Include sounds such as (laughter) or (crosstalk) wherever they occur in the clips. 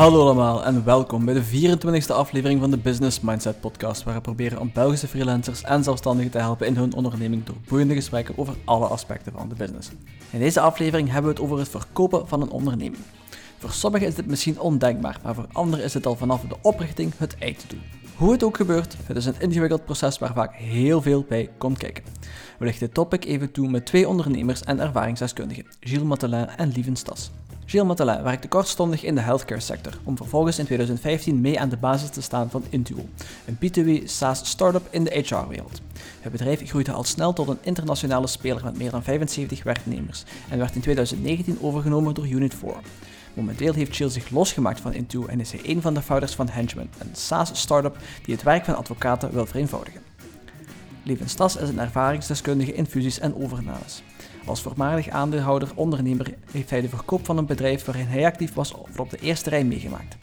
Hallo allemaal en welkom bij de 24e aflevering van de Business Mindset Podcast, waar we proberen om Belgische freelancers en zelfstandigen te helpen in hun onderneming door boeiende gesprekken over alle aspecten van de business. In deze aflevering hebben we het over het verkopen van een onderneming. Voor sommigen is dit misschien ondenkbaar, maar voor anderen is het al vanaf de oprichting het eind te doen. Hoe het ook gebeurt, het is een ingewikkeld proces waar vaak heel veel bij komt kijken. We lichten dit topic even toe met twee ondernemers en ervaringsdeskundigen, Gilles Matelin en Lieven Stas. Gilles Matelin werkte kortstondig in de healthcare sector, om vervolgens in 2015 mee aan de basis te staan van Intuo, een B2B SaaS startup in de HR-wereld. Het bedrijf groeide al snel tot een internationale speler met meer dan 75 werknemers en werd in 2019 overgenomen door Unit 4. Momenteel heeft Chill zich losgemaakt van Intuo en is hij een van de founders van Henchman, een SaaS-startup die het werk van advocaten wil vereenvoudigen. Lieven Stas is een ervaringsdeskundige in fusies en overnames. Als voormalig aandeelhouder ondernemer heeft hij de verkoop van een bedrijf waarin hij actief was op de eerste rij meegemaakt.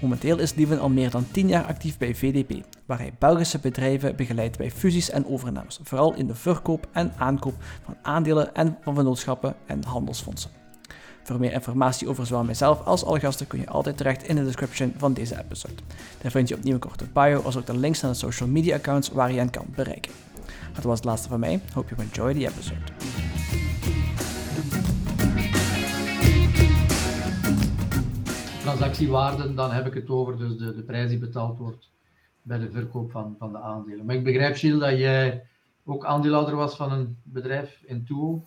Momenteel is Lieven al meer dan 10 jaar actief bij VDP, waar hij Belgische bedrijven begeleidt bij fusies en overnames, vooral in de verkoop en aankoop van aandelen en van vennootschappen en handelsfondsen. Voor meer informatie over zowel mijzelf als alle gasten kun je altijd terecht in de description van deze episode. Daar vind je opnieuw een korte bio, als ook de links naar de social media accounts waar je hen kan bereiken. Dat was het laatste van mij. Hope you enjoy the episode. Transactiewaarden, dan heb ik het over dus de, de prijs die betaald wordt bij de verkoop van, van de aandelen. Maar ik begrijp, Gilles, dat jij ook aandeelhouder was van een bedrijf in Tuo.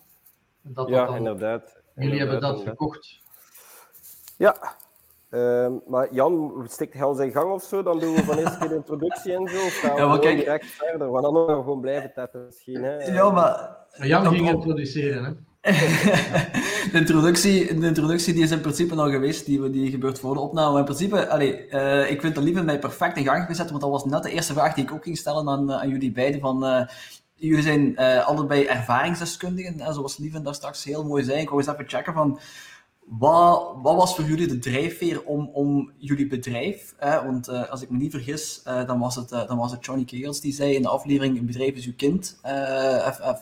Dat ja, inderdaad. Jullie hebben dat gekocht. Ja, uh, maar Jan, stikt hij al zijn gang of zo? Dan doen we van eerst keer de introductie en zo. Of gaan we ja, maar kijk... direct verder? Want dan gaan we gewoon blijven tetten misschien. Hè? Ja, maar... Jan ging introduceren, hè? (laughs) de, introductie, de introductie die is in principe al geweest, die, die gebeurt voor de opname. Maar in principe, allee, uh, ik vind dat liever mij perfect in gang gezet, want dat was net de eerste vraag die ik ook ging stellen aan, aan jullie beiden. Van, uh, jullie zijn uh, allebei ervaringsdeskundigen, zoals Lieven daar straks heel mooi zei. Ik wou eens even checken van, wat, wat, was voor jullie de drijfveer om, om jullie bedrijf, hè, want uh, als ik me niet vergis, uh, dan, was het, uh, dan was het Johnny Kegels die zei in de aflevering, een bedrijf is uw kind,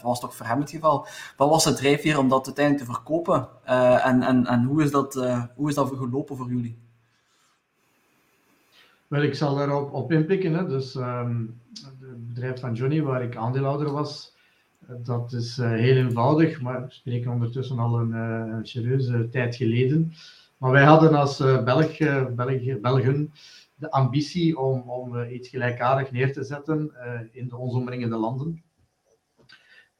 was toch voor hem het geval. Wat was de drijfveer om dat uiteindelijk te verkopen en, en, en hoe, is dat, hoe is dat gelopen voor jullie? Wel, ik zal daarop op inpikken. Hè. Dus um, het bedrijf van Johnny, waar ik aandeelhouder was, dat is uh, heel eenvoudig, maar we spreken ondertussen al een, uh, een serieuze tijd geleden. Maar wij hadden als uh, Belg, Belg, Belgen de ambitie om, om iets gelijkaardig neer te zetten in de ons omringende landen.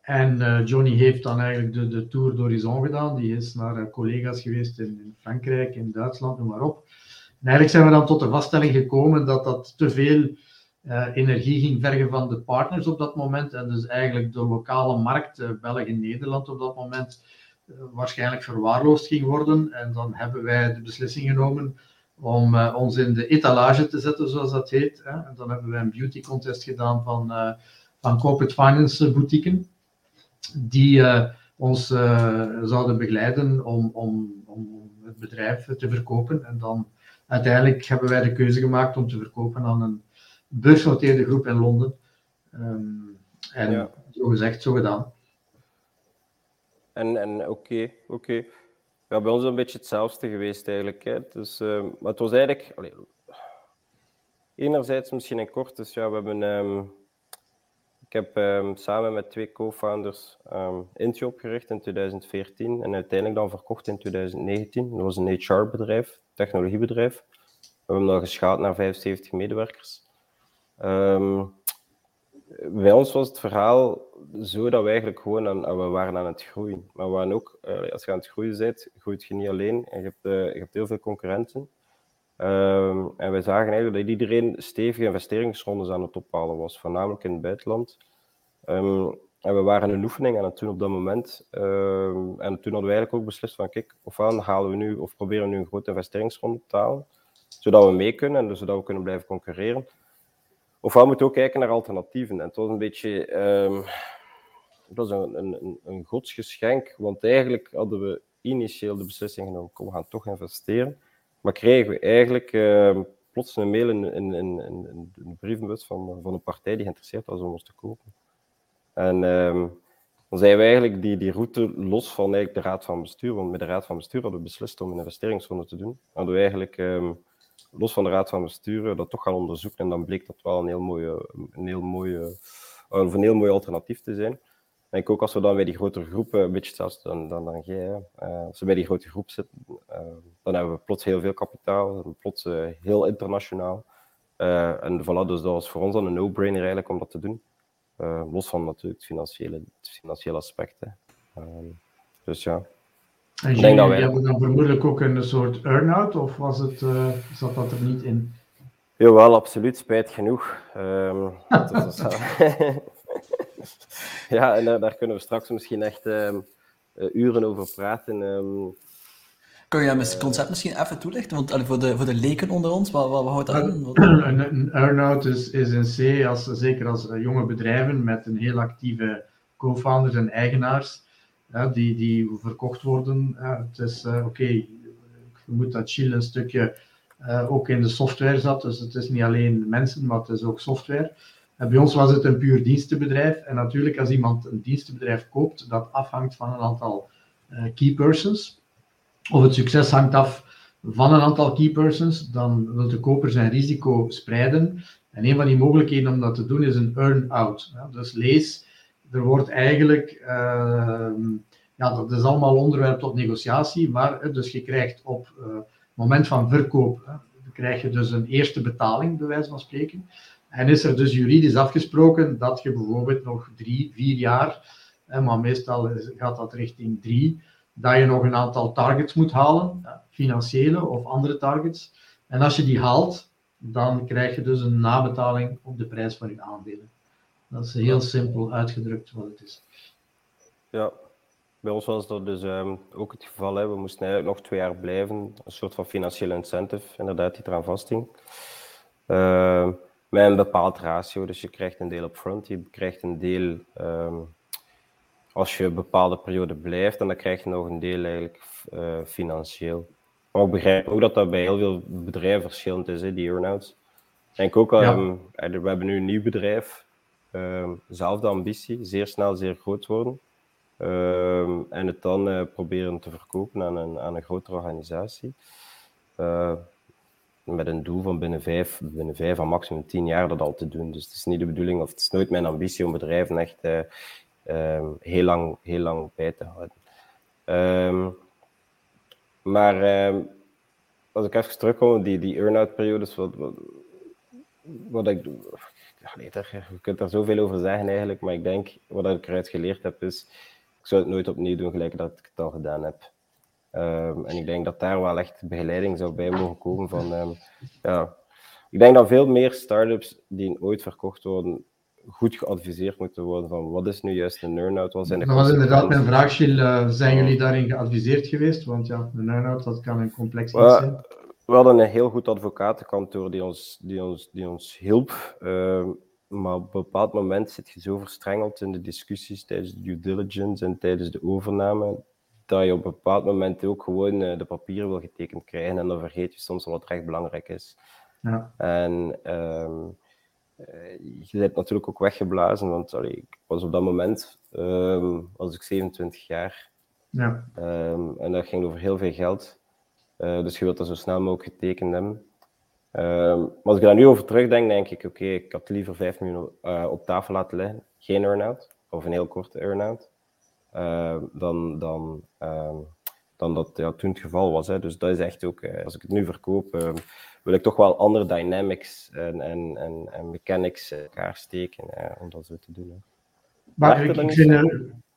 En Johnny heeft dan eigenlijk de, de Tour d'Horizon gedaan. Die is naar collega's geweest in, in, Frankrijk, in Duitsland, noem maar op. En eigenlijk zijn we dan tot de vaststelling gekomen dat dat te veel energie ging vergen van de partners op dat moment. En dus eigenlijk de lokale markt, uh, België en Nederland op dat moment, uh, waarschijnlijk verwaarloosd ging worden. En dan hebben wij de beslissing genomen om ons in de etalage te zetten, zoals dat heet. Hè. En dan hebben wij een beauty contest gedaan van, van corporate finance boutiquen, die ons zouden begeleiden om, om, om het bedrijf te verkopen. En dan uiteindelijk hebben wij de keuze gemaakt om te verkopen aan een beursgenoteerde groep in Londen. Um, en ja. zo gezegd, zo gedaan. En, en oké, oké. Okay. Ja, bij ons is een beetje hetzelfde geweest eigenlijk. Hè. Dus, uh, maar het was eigenlijk... Enerzijds misschien in kort, dus ja, we hebben... Um, ik heb um, samen met twee co-founders um, Intio opgericht in 2014 en uiteindelijk dan verkocht in 2019. Dat was een HR-bedrijf, technologiebedrijf. We hebben dat geschaald naar 75 medewerkers. Um, bij ons was het verhaal zo dat we eigenlijk gewoon aan, we waren aan het groeien. Maar we waren ook, uh, als je aan het groeien bent, groeit je niet alleen. En je hebt, uh, je hebt heel veel concurrenten. Um, en wij zagen eigenlijk dat iedereen stevige investeringsrondes aan het ophalen was, voornamelijk in het buitenland. Um, en we waren een oefening aan het doen op dat moment. En toen hadden we eigenlijk ook beslist van, kijk, ofwel halen we nu, of proberen we nu een grote investeringsronde te halen, zodat we mee kunnen en dus zodat we kunnen blijven concurreren. Ofwel moeten we ook kijken naar alternatieven. En het was een beetje um, het was een, een, godsgeschenk, want eigenlijk hadden we initieel de beslissing genomen, kom, we gaan toch investeren. Maar kregen we eigenlijk uh, plots een mail in, in, in, in, de brievenbus van, van een partij die geïnteresseerd was om ons te kopen. En um, dan zijn we eigenlijk die, die route los van eigenlijk de raad van bestuur. Want met de raad van bestuur hadden we beslist om een investeringsronde te doen. Hadden we eigenlijk ehm, los van de raad van bestuur dat toch gaan onderzoeken. En dan bleek dat wel een heel mooie, een heel mooie, of een heel mooi alternatief te zijn. En ook als we dan bij die grotere groepen, een beetje hetzelfde dan, dan, dan jij, als we bij die grote groep zitten, dan hebben we plots heel veel kapitaal, plots heel internationaal. en voilà, dus dat was voor ons dan een no-brainer eigenlijk om dat te doen. los van natuurlijk het financiële, het financiële aspect. dus ja. En jullie dat wij... hebben dan vermoedelijk ook een soort earn-out, of was het, zat dat er niet in? Jawel, absoluut, spijt genoeg. (laughs) Um, (laughs) ja, en daar, daar, kunnen we straks misschien echt um, uren over praten. Um, Kun je het concept misschien even toelichten? Want voor, de, voor de leken onder ons, wat, wat, wat houdt dat in? (clears throat) Een, een earn-out is, is een C, als, zeker als jonge bedrijven met een heel actieve co-founders en eigenaars, die, die verkocht worden. Het is uh, oké, okay, ik dat Chile een stukje uh, ook in de software zat, dus het is niet alleen mensen, maar het is ook software. En bij ons was het een puur dienstenbedrijf. En natuurlijk, als iemand een dienstenbedrijf koopt, dat afhangt van een aantal key persons. Of het succes hangt af van een aantal key persons, dan wil de koper zijn risico spreiden. En een van die mogelijkheden om dat te doen is een earn-out. Dus lees, er wordt eigenlijk, uh, ja, dat is allemaal onderwerp tot negotiatie, maar dus je krijgt op het uh, moment van verkoop, krijg je dus een eerste betaling, bij wijze van spreken. En is er dus juridisch afgesproken dat je bijvoorbeeld nog drie, vier jaar, maar meestal gaat dat richting drie, dat je nog een aantal targets moet halen, financiële of andere targets. En als je die haalt, dan krijg je dus een nabetaling op de prijs van je aandelen. Dat is heel simpel uitgedrukt wat het is. Ja, bij ons was dat dus um, ook het geval. Hè. We moesten eigenlijk nog twee jaar blijven. Een soort van financiële incentive, inderdaad, die eraan vasthing. Uh, met een bepaald ratio. Dus je krijgt een deel op front, je krijgt een deel um, als je een bepaalde periode blijft, en dan krijg je nog een deel eigenlijk uh, financieel. Maar ik begrijp ook dat dat bij heel veel bedrijven verschillend is, hè, die earn-outs. Ik denk ook, ja. um, we hebben nu een nieuw bedrijf, um, zelfde ambitie, zeer snel, zeer groot worden. Um, en het dan uh, proberen te verkopen aan een, aan een grotere organisatie. Uh, met een doel van binnen vijf, binnen vijf en maximum tien jaar dat al te doen. Dus het is niet de bedoeling, of het is nooit mijn ambitie om bedrijven echt um, heel, lang, heel lang bij te houden. Maar als ik even terugkom, die, die earn-out periodes, wat, wat, wat ik doe. Nee, daar, je kunt daar zoveel over zeggen eigenlijk, maar ik denk, wat ik eruit geleerd heb, is, ik zou het nooit opnieuw doen gelijk dat ik het al gedaan heb. Um, en ik denk dat daar wel echt begeleiding zou bij mogen komen van, um, ja. Ik denk dat veel meer start-ups die ooit verkocht worden, goed geadviseerd moeten worden van wat is nu juist een earn-out? Wat zijn de dat was inderdaad mijn vraag, Gilles. Uh, zijn jullie daarin geadviseerd geweest? Want ja, een earn-out, dat kan een complex iets zijn. We hadden een heel goed advocatenkantoor die ons, die ons, die ons hielp. Uh, maar op een bepaald moment zit je zo verstrengeld in de discussies tijdens de due diligence en tijdens de overname, dat je op een bepaald moment ook gewoon uh, de papieren wil getekend krijgen en dan vergeet je soms wat echt belangrijk is. Ja. En um, je bent natuurlijk ook weggeblazen, want allee, ik was op dat moment, um, was ik 27 jaar. Ja. Um, en dat ging over heel veel geld. Uh, dus je wilt dat zo snel mogelijk getekend hebben. Um, maar als ik daar nu over terugdenk, denk ik, oké, okay, ik had liever 5 miljoen uh, op tafel laten liggen. Geen earn-out, of een heel korte earn-out. Uh, dan, dan, dan dat ja, toen het geval was. Hè. Dus dat is echt ook, als ik het nu verkoop, wil ik toch wel andere dynamics en, en, en, en mechanics in elkaar steken om dat zo te doen. Hè. Maar ik, ik, vind,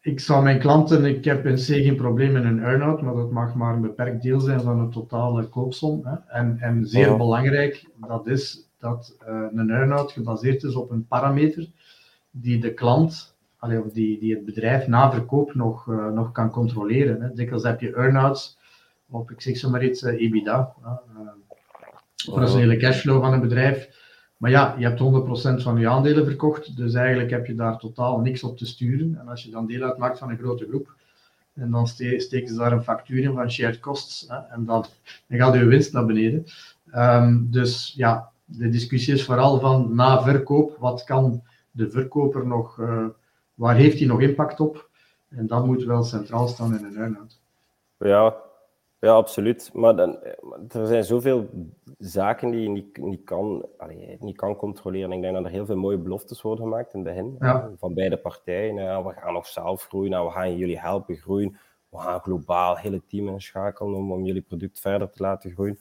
ik zal mijn klanten, ik heb in C geen probleem met een earn-out, maar dat mag maar een beperkt deel zijn van de totale koopsom. Hè. En, en zeer oh. belangrijk, dat is dat uh, een earn-out gebaseerd is op een parameter die de klant, allee, of die, die het bedrijf na verkoop nog, uh, nog kan controleren. Hè. Dikwijls heb je earn-outs op, ik zeg zo maar iets, uh, EBITDA, operationele cashflow van een bedrijf. Maar ja, je hebt 100% van je aandelen verkocht, dus eigenlijk heb je daar totaal niks op te sturen. En als je dan deel uitmaakt van een grote groep, en dan steken ze daar een factuur in van shared costs, hè, en dan, dan gaat je winst naar beneden. Um, dus ja, de discussie is vooral van na verkoop, wat kan de verkoper nog, uh, waar heeft hij nog impact op? En dat moet wel centraal staan in een earn-out. Ja, ja, absoluut. Maar dan, er zijn zoveel zaken die je niet, niet, kan, allee, niet kan controleren. Ik denk dat er heel veel mooie beloftes worden gemaakt in het begin Ja. van beide partijen. We gaan nog zelf groeien, nou, we gaan jullie helpen groeien. We gaan globaal hele team inschakelen om, om jullie product verder te laten groeien.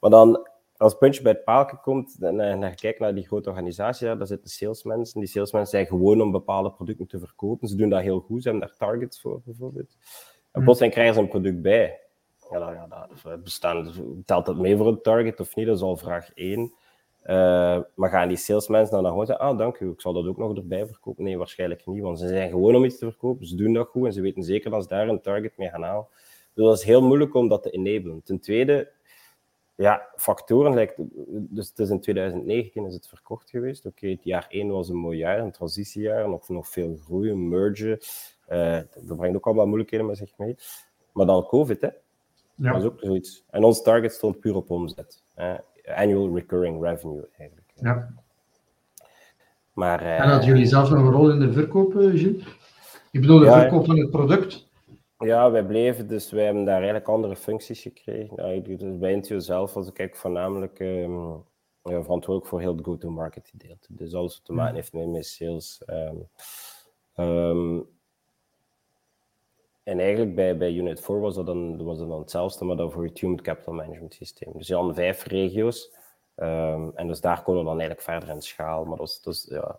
Maar dan, als het puntje bij het paaltje komt en, en je kijkt naar die grote organisatie, daar zitten salesmensen. Die salesmensen zijn gewoon om bepaalde producten te verkopen. Ze doen dat heel goed, ze hebben daar targets voor bijvoorbeeld. En Mhm. plotseling krijgen ze een product bij. Ja, dat bestaan, telt dat mee voor een target of niet? Dat is al vraag 1. maar gaan die salesmensen dan gewoon zeggen, ah, dank u, ik zal dat ook nog erbij verkopen? Nee, waarschijnlijk niet, want ze zijn gewoon om iets te verkopen. Ze doen dat goed en ze weten zeker dat ze daar een target mee gaan halen. Dus dat is heel moeilijk om dat te enablen. Ten tweede, ja, factoren, lijkt, dus het is in 2019 is het verkocht geweest. Oké, het jaar 1 was een mooi jaar, een transitiejaar, nog, nog veel groeien, mergen. Eh, dat brengt ook allemaal moeilijkheden met zich mee. Maar dan COVID, hè. Ja. Dat is ook zoiets. En ons target stond puur op omzet. Eh, annual recurring revenue, eigenlijk. Ja. Maar, eh, En hadden jullie zelf nog een rol in de verkoop, eh, Gilles? Ik bedoel, de Ja, verkoop van het product. Ja, wij bleven, dus wij hebben daar eigenlijk andere functies gekregen. Ik- dus bij Intio zelf was ik eigenlijk voornamelijk ehm, ja, verantwoordelijk voor heel het go-to-market gedeelte. Dus alles wat te maken heeft met, met sales. ehm. Ehm, en eigenlijk bij, bij Unit 4 was dat, dan, was dat dan hetzelfde, maar dan voor het Human Capital Management Systeem. Dus je had vijf regio's. ehm, en dus daar konden we dan eigenlijk verder in schaal. Maar dat was, dat was, ja,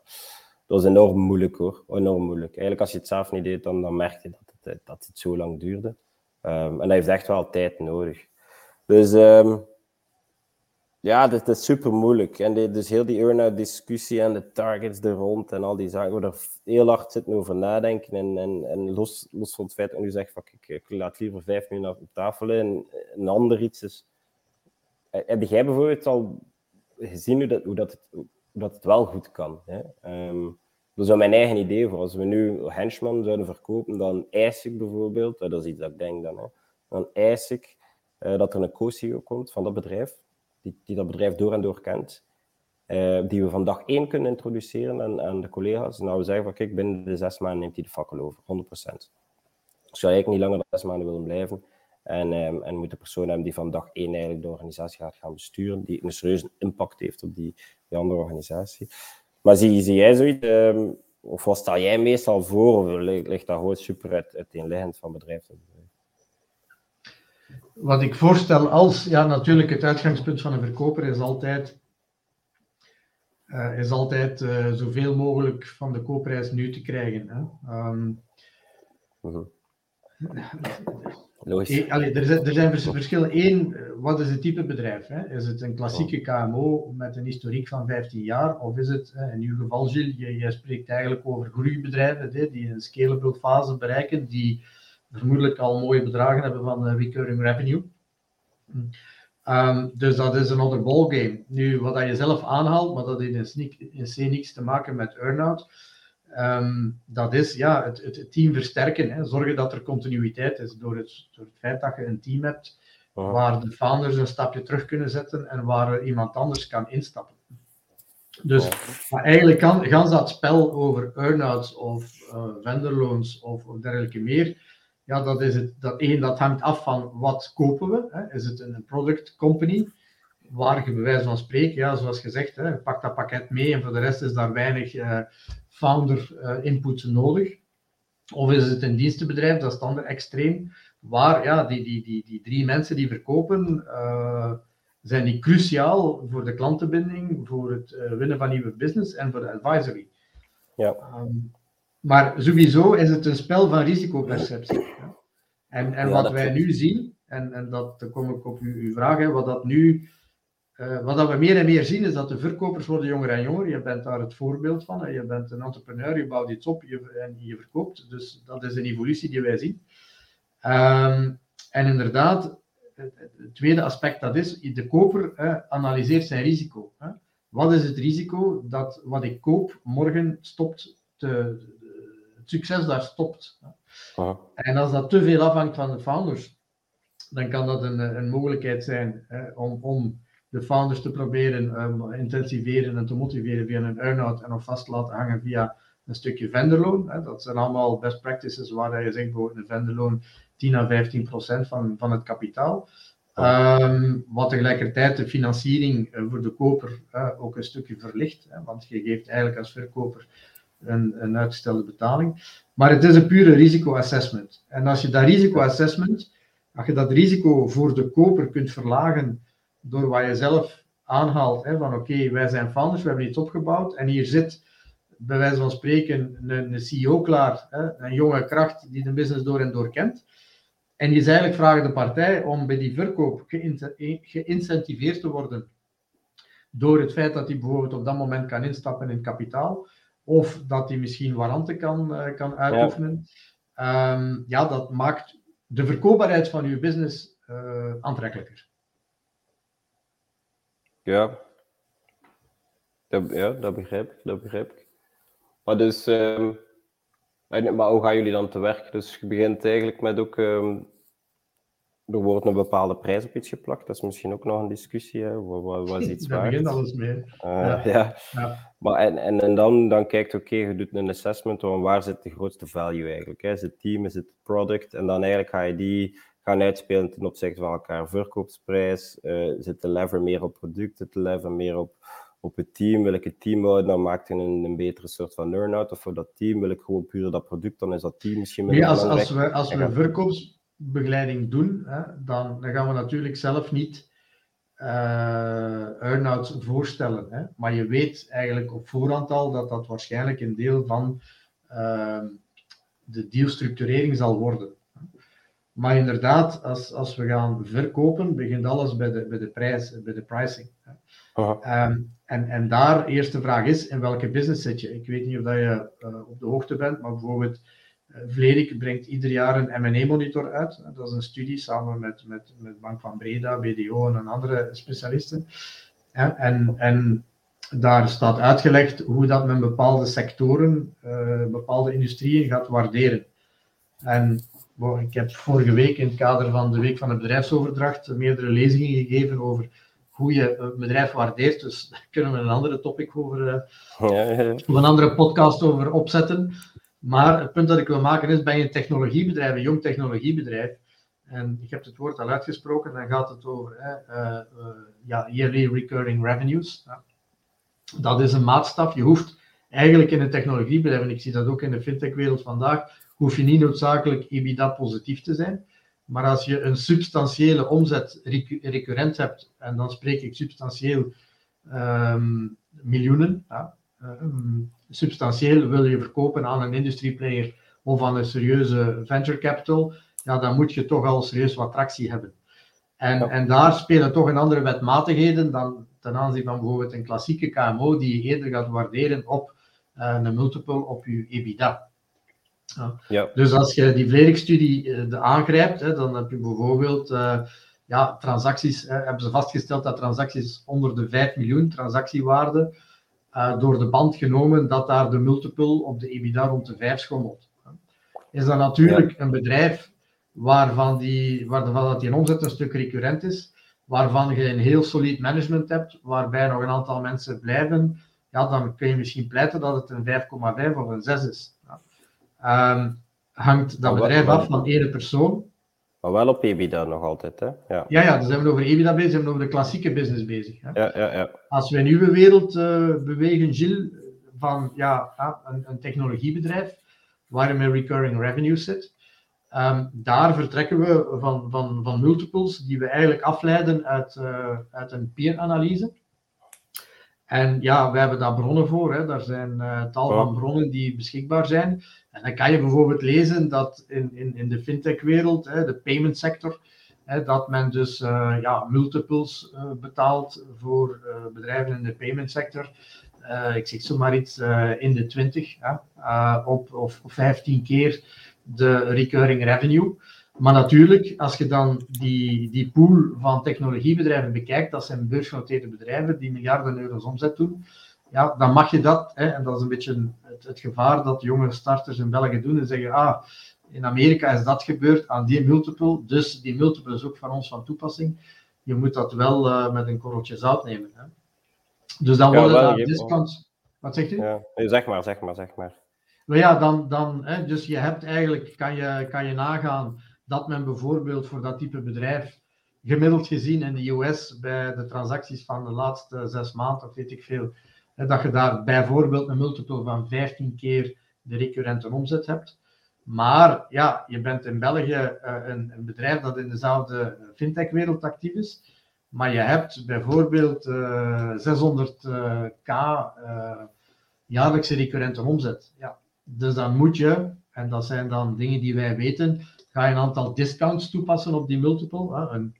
dat enorm moeilijk hoor. Enorm moeilijk. Eigenlijk als je het zelf niet deed, dan, dan merk je dat het, dat het zo lang duurde. Ehm, en dat heeft echt wel tijd nodig. Dus ehm, ja, dat is super moeilijk. En dus heel die earn-out discussie en de targets er rond en al die zaken, we er heel hard zitten over nadenken. En, en, en los, los van het feit dat ik nu zeg, fuck, ik, ik laat liever vijf minuten op tafel en een ander iets is. Heb jij bijvoorbeeld al gezien hoe dat, hoe dat, dat het wel goed kan? Hè? Ehm, dat is mijn eigen idee voor. Als we nu Henchman zouden verkopen, dan eis ik bijvoorbeeld, dat is iets dat ik denk dan, hè, dan eis ik uh, dat er een co-CEO komt van dat bedrijf, die, dat bedrijf door en door kent, uh, die we van dag één kunnen introduceren aan, aan de collega's. En nou we zeggen van kijk, binnen de zes maanden neemt hij de fakkel over, 100%. Dus zou eigenlijk niet langer dan zes maanden willen blijven. En, um, en moet de persoon hebben die van dag één eigenlijk de organisatie gaat gaan besturen, die een serieuze impact heeft op die, die andere organisatie. Maar zie, zie jij zoiets, um, of wat stel jij meestal voor, of ligt dat gewoon super uit, uiteenliggend van bedrijf tot bedrijf? Wat ik voorstel als, ja natuurlijk het uitgangspunt van een verkoper is altijd, uh, is altijd uh, zoveel mogelijk van de koopprijs nu te krijgen. Hè? Um, mm-hmm. E, allee, er, zijn, er zijn verschillen. Eén, wat is het type bedrijf? Hè? Is het een klassieke KMO met een historiek van 15 jaar? Of is het, in uw geval Gilles, je spreekt eigenlijk over groeibedrijven hè, die een scalable fase bereiken, die vermoedelijk al mooie bedragen hebben van recurring revenue. Um, dus dat is een other ballgame. Nu, wat dat je zelf aanhaalt, maar dat heeft in C niks te maken met earn-out. Um, dat is ja, het, het team versterken. Hè. Zorgen dat er continuïteit is door het, door het feit dat je een team hebt oh. waar de founders een stapje terug kunnen zetten en waar iemand anders kan instappen. Dus oh. maar eigenlijk kan, gaan dat spel over earn-outs of uh, vendorloons of, of dergelijke meer. Ja, dat is het. Dat, één, dat hangt af van wat kopen we. Hè. Is het een product company? Waar je bij wijze van spreken, ja, zoals gezegd, hè, pak dat pakket mee en voor de rest is daar weinig uh, founder uh, input nodig. Of is het een dienstenbedrijf, dat is dan extreem, waar ja, die, die, die, die drie mensen die verkopen, uh, zijn die cruciaal voor de klantenbinding, voor het winnen van nieuwe business en voor de advisory. Ja. Um, maar sowieso is het een spel van risicoperceptie. Ja. En, en ja, wat wij nu zien, en, en dat dan kom ik op uw, uw vraag, hè, wat dat nu uh, wat dat we meer en meer zien is dat de verkopers worden jonger en jonger. Je bent daar het voorbeeld van. Hè. Je bent een entrepreneur, je bouwt iets op je, en je verkoopt. Dus dat is een evolutie die wij zien. Um, en inderdaad, het, tweede aspect dat is, de koper hè, analyseert zijn risico. Hè. Wat is het risico dat wat ik koop morgen stopt, te, succes daar stopt. En als dat te veel afhangt van de founders, dan kan dat een, een mogelijkheid zijn hè, om, om de founders te proberen um, intensiveren en te motiveren via een earn-out en of vast laten hangen via een stukje vendorloon. Hè. Dat zijn allemaal best practices waar je zegt bijvoorbeeld een vendorloon 10 à 15 procent van, van het kapitaal. Um, wat tegelijkertijd de financiering eh, voor de koper uh, ook een stukje verlicht, hè, want je geeft eigenlijk als verkoper een, uitgestelde betaling. Maar het is een pure risicoassessment. En als je dat risicoassessment, als je dat risico voor de koper kunt verlagen door wat je zelf aanhaalt, hè, van oké, wij zijn founders, we hebben iets opgebouwd en hier zit bij wijze van spreken een, een CEO klaar, hè, een jonge kracht die de business door en door kent. En je is eigenlijk vragen de partij om bij die verkoop geïncentiveerd te worden door het feit dat hij bijvoorbeeld op dat moment kan instappen in kapitaal, of dat hij misschien warranten kan, uh, kan uitoefenen. Ja. Um, ja, dat maakt de verkoopbaarheid van je business uh, aantrekkelijker. Ja. Dat, ja, dat begrijp ik, dat begrijp ik. Maar dus, um, maar hoe gaan jullie dan te werk? Dus je begint eigenlijk met ook, um, er wordt een bepaalde prijs op iets geplakt. Dat is misschien ook nog een discussie. Hè? Wat, wat, wat is (laughs) iets Daar begint alles mee. Uh, ja. (laughs) ja. ja. Maar en, en, en dan, dan kijkt, oké, okay, je doet een assessment van waar zit de grootste value eigenlijk? Hè? Is het team, is het product? En dan eigenlijk ga je die gaan uitspelen ten opzichte van elkaar. Verkoopsprijs, uh, zit de lever meer op producten, de lever meer op, op het team? Wil ik het team houden, dan maakt het een, een betere soort van learn-out. Of voor dat team wil ik gewoon puur dat product, dan is dat team misschien meer. Nee, als, als we, als we verkoopsbegeleiding doen, hè, dan, dan gaan we natuurlijk zelf niet uh, earn-outs voorstellen. Hè? Maar je weet eigenlijk op voorhand al dat dat waarschijnlijk een deel van uh, de dealstructurering zal worden. Maar inderdaad, als, als we gaan verkopen, begint alles bij de, bij de prijs, bij de pricing. Um, en, en daar eerste vraag is, in welke business zit je? Ik weet niet of dat je uh, op de hoogte bent, maar bijvoorbeeld Vlerik brengt ieder jaar een M&A-monitor uit. Dat is een studie samen met, met, met Bank van Breda, BDO en andere specialisten. En, en daar staat uitgelegd hoe dat men bepaalde sectoren, uh, bepaalde industrieën gaat waarderen. En ik heb vorige week in het kader van de Week van de Bedrijfsoverdracht meerdere lezingen gegeven over hoe je een bedrijf waardeert. Dus daar kunnen we een andere topic over, uh, ja, ja, ja. of een andere podcast over opzetten. Maar het punt dat ik wil maken is, ben je een technologiebedrijf, een jong technologiebedrijf, en ik heb het woord al uitgesproken, dan gaat het over uh, uh, ja, yearly recurring revenues. Dat is een maatstaf. Je hoeft eigenlijk in een technologiebedrijf, en ik zie dat ook in de fintech-wereld vandaag, hoef je niet noodzakelijk EBITDA positief te zijn. Maar als je een substantiële omzet recurrent hebt, en dan spreek ik substantieel um, miljoenen, ja, um, substantieel wil je verkopen aan een industrieplayer of aan een serieuze venture capital, ja, dan moet je toch al serieus wat tractie hebben. En, en daar spelen toch een andere wetmatigheden dan ten aanzien van bijvoorbeeld een klassieke KMO die je eerder gaat waarderen op uh, een multiple op je EBITDA. Ja. Dus als je die Vlerik-studie uh, aangrijpt, hè, dan heb je bijvoorbeeld uh, ja, transacties, hè, hebben ze vastgesteld dat transacties onder de 5 miljoen transactiewaarde uh, door de band genomen, dat daar de multiple op de EBITDA rond de 5 schommelt. Is dat natuurlijk ja. een bedrijf waarvan, die, waarvan dat die omzet een stuk recurrent is, waarvan je een heel solid management hebt, waarbij nog een aantal mensen blijven, ja, dan kun je misschien pleiten dat het een 5,5 of een 6 is. Um, hangt dat bedrijf af van één persoon. Maar wel op EBITDA nog altijd, hè? Ja, ja, ja dus zijn we over EBITDA bezig, zijn we over de klassieke business bezig. Hè? Ja, ja, ja. Als we in uw wereld uh, bewegen, Gilles, van ja, een, een technologiebedrijf waar met recurring revenue zit, um, daar vertrekken we van, van, van multiples die we eigenlijk afleiden uit, uh, uit een peer-analyse. En ja, we hebben daar bronnen voor. Hè. Daar zijn uh, tal van bronnen die beschikbaar zijn. En dan kan je bijvoorbeeld lezen dat in, in, in de fintech-wereld, de payment sector, dat men dus uh, ja, multiples uh, betaalt voor bedrijven in de payment sector. ik zeg zomaar iets in de 20 op, of 15 keer de recurring revenue. Maar natuurlijk, als je dan die, die pool van technologiebedrijven bekijkt, dat zijn beursgenoteerde bedrijven die miljarden euro's omzet doen, ja, dan mag je dat, hè, en dat is een beetje het, het, gevaar dat jonge starters in België doen en zeggen, ah, in Amerika is dat gebeurd aan die multiple, dus die multiple is ook van ons van toepassing. Je moet dat wel uh, met een korreltje zout nemen. Hè. Dus dan worden ja, daar discounts... Wat zegt u? Ja, zeg maar, zeg maar, zeg maar. Nou ja, dan, dan hè, dus je hebt eigenlijk, kan je, kan je nagaan dat men bijvoorbeeld voor dat type bedrijf, gemiddeld gezien in de US, bij de transacties van de laatste zes maanden, of weet ik veel, dat je daar bijvoorbeeld een multiple van 15 keer de recurrente omzet hebt. Maar ja, je bent in België uh, een, een, bedrijf dat in dezelfde fintech-wereld actief is. Maar je hebt bijvoorbeeld uh, 600k uh, jaarlijkse recurrente omzet. Ja. Dus dan moet je, en dat zijn dan dingen die wij weten, ga je een aantal discounts toepassen op die multiple. Hè. Een,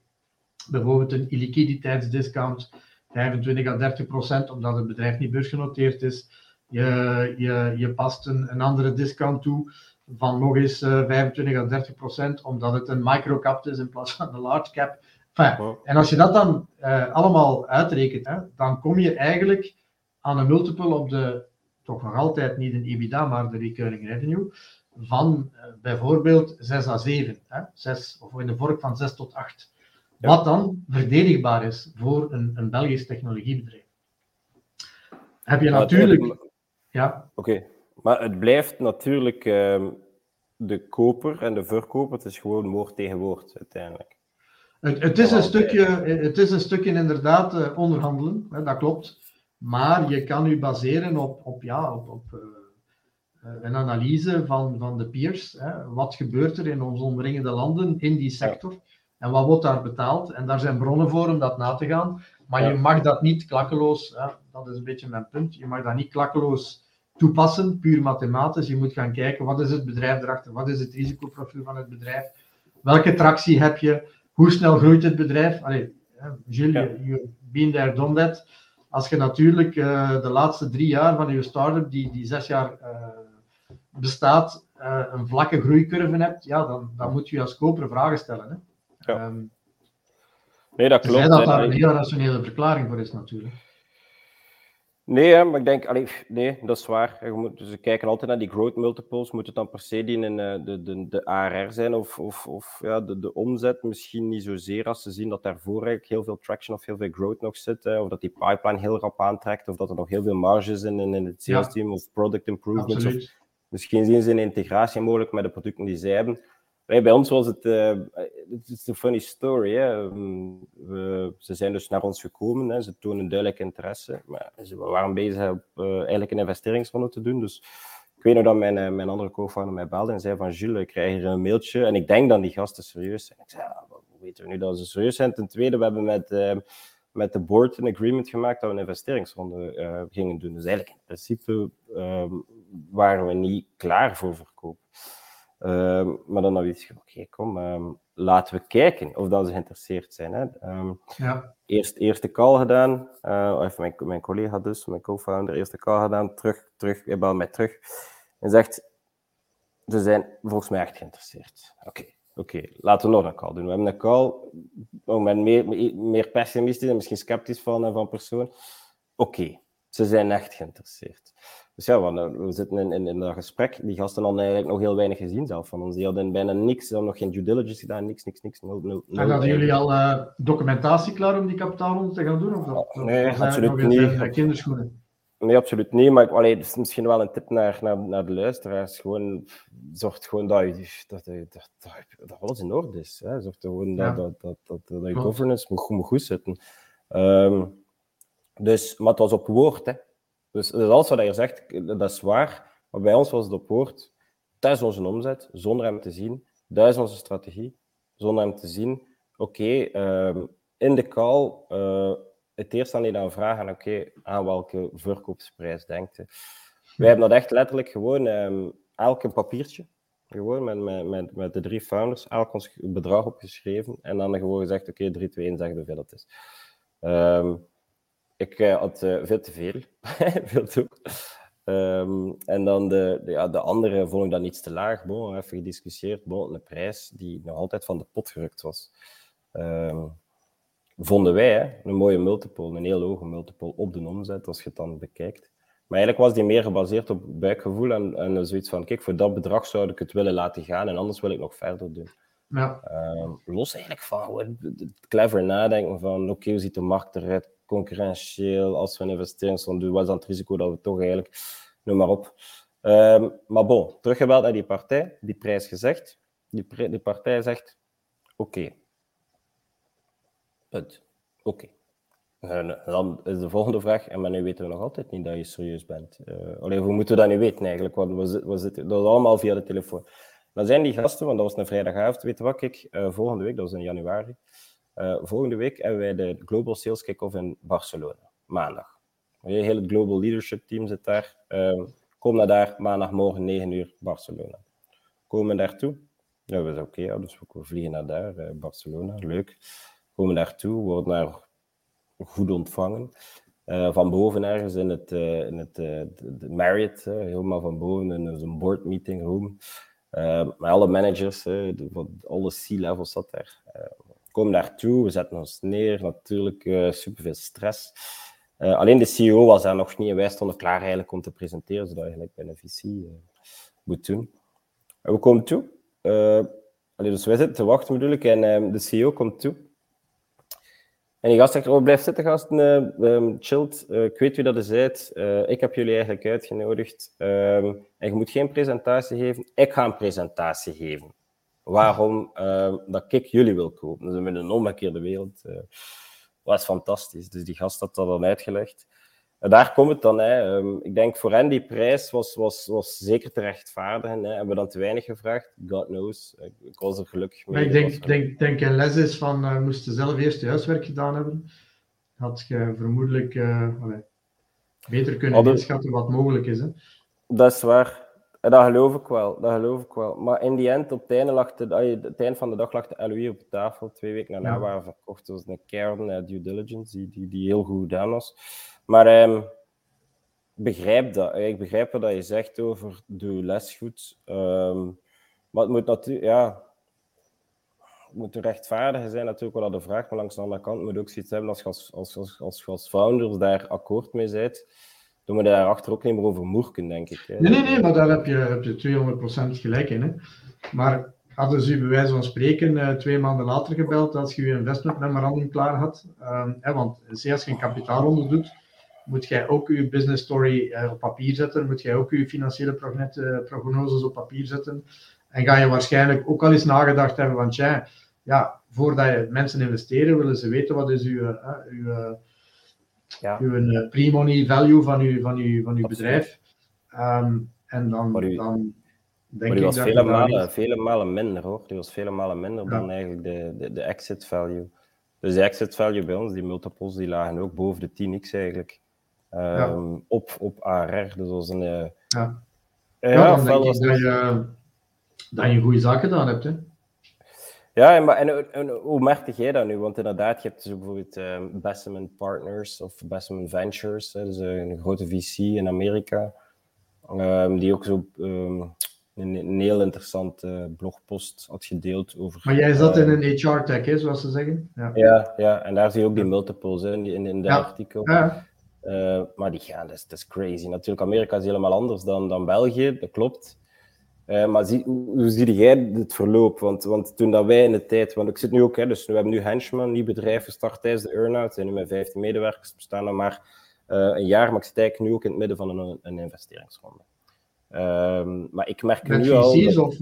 bijvoorbeeld een illiquiditeitsdiscount, 25 à 30 procent, omdat het bedrijf niet beursgenoteerd is. Je, je, je past een, een andere discount toe van nog eens uh, 25 à 30 procent, omdat het een microcap is in plaats van een large cap. Enfin, En als je dat dan uh, allemaal uitrekent, hè, dan kom je eigenlijk aan een multiple op de, toch nog altijd niet een EBITDA, maar de recurring revenue, van uh, bijvoorbeeld 6 à 7, hè, 6, of in de vork van 6 tot 8. Ja. Wat dan verdedigbaar is voor een, een Belgisch technologiebedrijf. Heb je natuurlijk. Ja. Oké, okay. maar het blijft natuurlijk uh, de koper en de verkoper, het is gewoon woord tegen woord uiteindelijk. Het, het, is, een stukje, het is een stukje inderdaad uh, onderhandelen, hè, dat klopt. Maar je kan u baseren op, op, ja, op, op uh, een analyse van, van de peers. Hè. Wat gebeurt er in onze omringende landen in die sector? Ja. En wat wordt daar betaald? En daar zijn bronnen voor om dat na te gaan. Maar ja. je mag dat niet klakkeloos, hè, dat is een beetje mijn punt, je mag dat niet klakkeloos toepassen, puur mathematisch. Je moet gaan kijken, wat is het bedrijf erachter? Wat is het risicoprofiel van het bedrijf? Welke tractie heb je? Hoe snel groeit het bedrijf? Allee, Gilles, ja. you been there, done that. Als je natuurlijk uh, de laatste drie jaar van je start-up, die, die zes jaar uh, bestaat, uh, een vlakke groeicurve hebt, ja, dan, dan moet je als koper vragen stellen. Hè? Ja. Um, nee, dat klopt. dat daar een heel rationele verklaring voor is natuurlijk. Nee, maar ik denk, allee, nee, dat is waar. Je moet, dus we kijken altijd naar die growth multiples. Moet het dan per se die in de, de, de ARR zijn of, of, of ja, de, de omzet? Misschien niet zozeer als ze zien dat daarvoor eigenlijk heel veel traction of heel veel growth nog zit. Hè, of dat die pipeline heel rap aantrekt. Of dat er nog heel veel marges in, in, in het sales ja. team of product improvements. Of misschien zien ze een integratie mogelijk met de producten die zij hebben. Bij, ons was het, uh, het is een funny story. We, ze zijn dus naar ons gekomen, hè. ze tonen duidelijk interesse. Maar ze waren bezig op uh, eigenlijk een investeringsronde te doen. Dus ik weet nog dat mijn, uh, mijn andere co-founder mij belde en zei van Jules, ik krijg hier een mailtje en ik denk dat die gasten serieus zijn. Ik zei, ja, hoe weten we nu dat ze serieus zijn? Ten tweede, we hebben met, met de board een agreement gemaakt dat we een investeringsronde gingen doen. Dus eigenlijk in principe waren we niet klaar voor verkoop. Uh, maar dan had ik oké, kom, um, laten we kijken of dat ze geïnteresseerd zijn. Hè. Um, ja. Eerst eerste call gedaan, uh, of mijn, mijn collega dus, mijn co-founder, eerste call gedaan, terug, terug, hij belt mij terug en zegt, ze zijn volgens mij echt geïnteresseerd. Oké, okay, oké, okay, laten we nog een call doen. We hebben een call, oh, met meer, meer pessimistisch en misschien sceptisch van, van persoon. Oké, okay, ze zijn echt geïnteresseerd. Dus ja, we, we zitten in, in, in, dat gesprek. Die gasten hadden eigenlijk nog heel weinig gezien zelf van ons. Die hadden bijna niks, ze hadden nog geen due diligence gedaan, niks, niks, niks. Nul, nul, nul, en hadden jullie al uh, documentatie klaar om die kapitaalronde te gaan doen? Of dat, nee, of absoluut niet. kinderschoenen? Nee, absoluut niet. Maar allee, dat is misschien wel een tip naar, naar, naar de luisteraars. Gewoon, zorg gewoon dat, je, dat, dat, dat, dat alles in orde is. Hè. Zorg gewoon ja. dat, dat, dat, dat, dat je governance moet, moet goed zitten. Um, dus, maar het was op woord, hè. Dus, dus alles wat hij zegt, dat is waar. Maar bij ons was het op woord. Dat is onze omzet, zonder hem te zien. Dat onze strategie, zonder hem te zien. Oké, um, in de call, uh, het eerste aan die dan vragen, oké, aan welke verkoopsprijs denkt u? Wij hebben dat echt letterlijk gewoon, um, elk een papiertje, gewoon met, met, met, de drie founders, elk ons bedrag opgeschreven en dan gewoon gezegd, oké, okay, 3, 2, 1, zeg hoeveel dat is. Um, ik uh, had uh, veel te veel. (laughs) veel te um, en dan de, de, ja, de andere vond ik dan iets te laag. Bon, even gediscussieerd. Bon, een prijs die nog altijd van de pot gerukt was. Um, vonden wij hè, een mooie multiple, een heel hoge multiple op de omzet, als je het dan bekijkt. Maar eigenlijk was die meer gebaseerd op buikgevoel en, en zoiets van, kijk, voor dat bedrag zou ik het willen laten gaan en anders wil ik nog verder doen. Ja. Um, los eigenlijk van het clever nadenken van, oké, okay, hoe ziet de markt eruit? Concurrentieel als we een investeringsronde doen, wat is dan het risico dat we toch eigenlijk, noem maar op. Ehm, maar bon, teruggebeld naar die partij, die prijs gezegd. Die, die partij zegt: Oké. Punt. Oké. En dan is de volgende vraag, en maar nu weten we nog altijd niet dat je serieus bent. Uh, alleen, hoe moeten we dat nu weten eigenlijk? Want we, we zitten, dat is allemaal via de telefoon. Dan zijn die gasten, want dat was een vrijdagavond, weet je wat ik, uh, volgende week, dat was in januari, uh, volgende week hebben wij de Global Sales Kick-Off in Barcelona, maandag. Het hele Global Leadership Team zit daar. Uh, kom naar daar, maandagmorgen 9 uur, Barcelona. Komen daartoe. Ja, we zijn oké, dus we vliegen naar daar, Barcelona, leuk. Komen daartoe, worden daar goed ontvangen. Uh, van boven ergens in het, in het de Marriott, helemaal van boven in een board meeting room. met alle managers, alle C-levels zat daar. Komen daartoe, we zetten ons neer, natuurlijk super veel stress. alleen de CEO was daar nog niet en wij stonden klaar eigenlijk om te presenteren, zodat je gelijk bij een VC moet doen. En we komen toe. Allee, dus wij zitten te wachten bedoel ik, en de CEO komt toe. En die gast zegt, oh, zitten gasten, uh, um, chillt. Uh, ik weet wie dat is. Uh, ik heb jullie eigenlijk uitgenodigd. Um, en je moet geen presentatie geven. Ik ga een presentatie geven. Waarom uh, dat ik jullie wil kopen. Dus in een omgekeerde wereld. Uh, was fantastisch. Dus die gast had dat dan uitgelegd. En daar komt het dan. Hè. Um, ik denk voor hen die prijs was, was, was zeker te rechtvaardigen. Hè. Hebben we dan te weinig gevraagd? God knows. Ik was er gelukkig mee. Maar ik denk, denk, denk een les is van, uh, moest zelf eerst je huiswerk gedaan hebben, had je vermoedelijk uh, beter kunnen inschatten wat mogelijk is. Hè. Dat is waar. Dat geloof ik wel, dat geloof ik wel. Maar in die end, op het einde, lag de, het einde van de dag lag de LOE op tafel. Twee weken daarna ja. waren verkocht. Dat was een kern uh, due diligence, die, die, die heel goed gedaan was. Maar um, begrijp dat. Ik begrijp wat je zegt over doe les goed. Um, maar het moet natuurlijk, ja, het moet rechtvaardigen zijn natuurlijk wel de vraag, maar langs de andere kant moet je ook zoiets hebben als je als, als, als, als, als founders daar akkoord mee bent, dan moet je daarachter ook niet meer over moerken, denk ik. Nee, nee, nee, maar daar heb je, heb je 200% gelijk in. Hè. Maar hadden ze u bij wijze van spreken uh, twee maanden later gebeld als je je investment memorandum klaar had, um, hè, want als je een kapitaalronde doet, moet jij ook je business story uh, op papier zetten, moet jij ook je financiële prognoses op papier zetten. En ga je waarschijnlijk ook al eens nagedacht hebben, want ja, ja voordat je mensen investeren, willen ze weten wat is uw, uw, ja. uw pre-money value van uw, van uw, van uw bedrijf. Um, en dan, u, dan denk die was vele malen, vele malen minder hoor. Die was vele malen minder ja. dan eigenlijk de, de, de exit value. Dus de exit value bij ons, die multiples, die lagen ook boven de 10x eigenlijk ja. Ehm, op, op ARR. Dus dat was een. Uh, ja. Ja, dan denk ik dat je, dat je goede zaken gedaan hebt. Hè? Ja, maar en, en, hoe merkte jij dat nu? Want inderdaad, je hebt dus bijvoorbeeld um, Besseman Partners of Besseman Ventures, hè, dus een grote VC in Amerika, um, die ook zo um, een, een, heel interessante blogpost had gedeeld over... Maar jij zat in een HR-tech, hè, zoals ze zeggen? Ja. ja, ja, en daar zie je ook die multiples hè, in, in, in de ja. artikel. Ja. Uh, maar die gaan, dat is, dat is, crazy. Natuurlijk, Amerika is helemaal anders dan, dan België, dat klopt. Uh, maar zie, hoe, zie jij het verloop? Want, want toen dat wij in de tijd, want ik zit nu ook, hè, dus we hebben nu Henchman, een nieuw bedrijf gestart tijdens de earn-out, zijn nu met 15 medewerkers, bestaan nog maar uh, een jaar, maar ik zit nu ook in het midden van een, een investeringsronde. Ehm, maar ik merk met nu al. Met of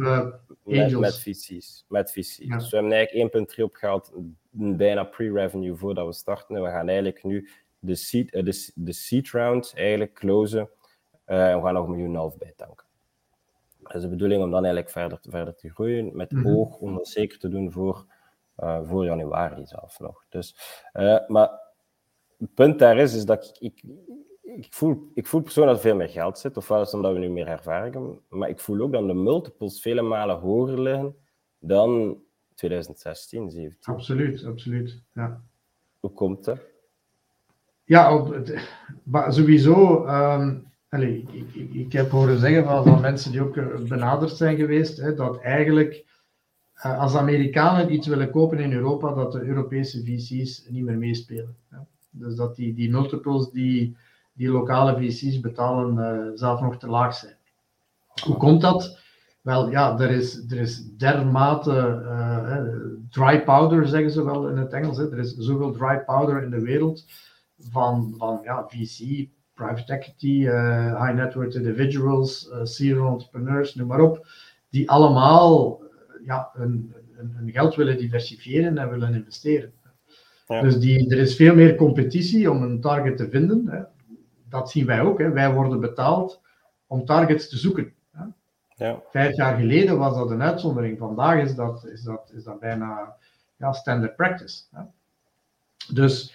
met, met VC's. Met VC's. Ja. Dus we hebben eigenlijk 1,3 opgehaald, bijna pre-revenue voordat we starten. En we gaan eigenlijk nu de seed, uh, de, de seed round eigenlijk closen. Uh, en we gaan nog een miljoen en half bij tanken. Dat is de bedoeling om dan eigenlijk verder, verder te groeien, met mm -hmm. oog om dat zeker te doen voor, uh, voor januari zelf nog. Dus, maar het punt daar is, is dat ik, ik, ik, voel, ik voel persoonlijk dat er veel meer geld zit, ofwel is omdat we nu meer ervaring hebben, maar ik voel ook dat de multiples vele malen hoger liggen dan 2016, 17. Absoluut, absoluut. Ja. Hoe komt dat? Ja, op, sowieso. Um, ik, ik, ik, heb horen zeggen van, van mensen die ook eh, benaderd zijn geweest, hè, dat eigenlijk uh, als Amerikanen iets willen kopen in Europa, dat de Europese VC's niet meer meespelen. Dus dat die, die multiples die die lokale VC's betalen uh, zelf nog te laag zijn. Hoe komt dat? Wel, ja, er is, er is dermate dry powder, zeggen ze wel in het Engels. Hè. Er is zoveel dry powder in de wereld van, van ja, VC private equity, high net worth individuals, serial entrepreneurs, noem maar op, die allemaal ja, hun, hun, geld willen diversifiëren en willen investeren. Dus die, er is veel meer competitie om een target te vinden. Hè. Dat zien wij ook. Hè. Wij worden betaald om targets te zoeken. Hè. Ja. Vijf jaar geleden was dat een uitzondering. Vandaag is dat, is dat, is dat bijna ja, standard practice. Hè. Dus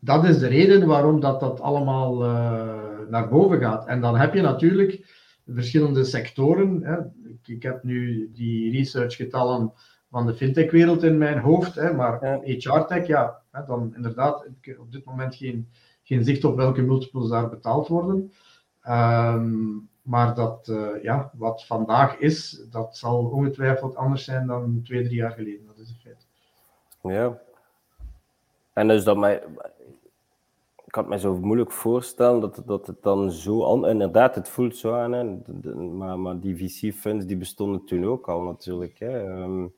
dat is de reden waarom dat, dat allemaal uh, naar boven gaat. En dan heb je natuurlijk verschillende sectoren. Hè. Ik, ik, heb nu die researchgetallen van de fintech-wereld in mijn hoofd, hè, maar HR-tech, ja, hè, dan inderdaad op dit moment geen, geen zicht op welke multiples daar betaald worden. Um, maar dat, uh, ja, wat vandaag is, dat zal ongetwijfeld anders zijn dan twee, drie jaar geleden. Dat is een feit. Ja. En dus dat mij, ik kan het me zo moeilijk voorstellen dat, dat het dan zo aan, inderdaad, het voelt zo aan, hè, maar, maar die VC-funds die bestonden toen ook al natuurlijk. Hè. Um,